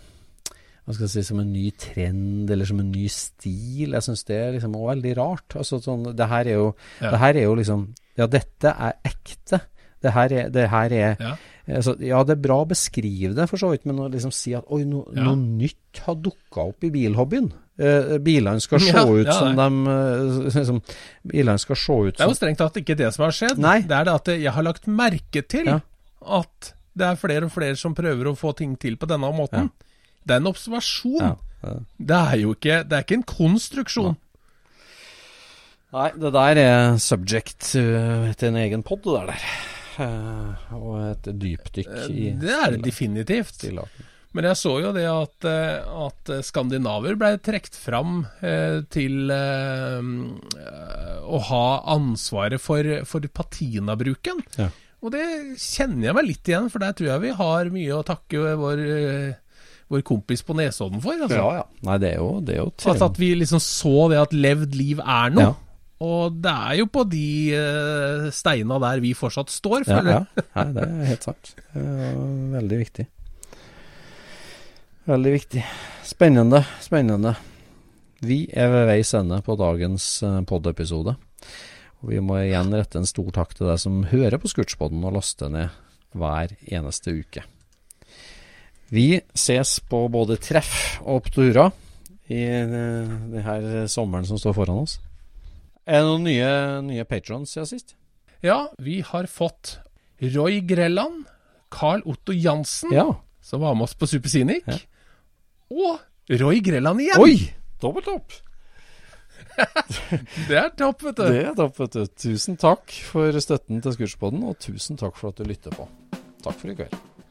hva skal jeg si, som en ny trend eller som en ny stil. Jeg syns det er liksom også veldig rart. Altså sånn, det her er jo, Ja. det her er jo liksom Ja, dette er ekte. Det her er, det her er Ja. Altså, Ja, det er bra å beskrive det, for så vidt, men å liksom si at oi, no, Ja. noe nytt har dukka opp i bilhobbyen. Eh, bilene skal se Ja, ut ja, som de eh, liksom, Bilene skal se ut som Det er jo strengt tatt ikke det som har skjedd. Nei. Det er det at jeg har lagt merke til at det er flere og flere som prøver å få ting til på denne måten. Det er en observasjon. Det er jo ikke Det er ikke en konstruksjon. Nei, det der er subject til en egen pod, det der. Eh, og et dypdykk i Eh, Det er det definitivt. Men jeg så jo det at, eh, at skandinaver ble trukket fram til å ha ansvaret for, for patinabruken. Ja. Og det kjenner jeg meg litt igjen, for der tror jeg vi har mye å takke vår, vår kompis på Nesodden for. Altså. Ja, ja. Nei, det er jo, det er jo Altså at vi liksom så det at levd liv er noe. Ja. Og det er jo på de uh, steina der vi fortsatt står, føler jeg. ja. ja. det er helt sant. Veldig viktig. Veldig viktig. Spennende, spennende. Vi er ved veis ende på dagens eh, pod-episode. Og vi må igjen rette en stor takk til deg som hører på Scootspodden og laster ned hver eneste uke. Vi ses på både treff og oppturer i eh, denne sommeren som står foran oss. Er det noen nye, nye patrons siden sist? Ja, vi har fått Roy Grelland, Carl Otto Jansen, Ja. som var med oss på Supersinic, Ja. og Roy Grelland igjen. Oi! Dobbelt opp! Det er topp, vet du. Det er topp, vet du. Tusen takk for støtten til Scootspodden, og tusen takk for at du lytter på. Takk for i kveld.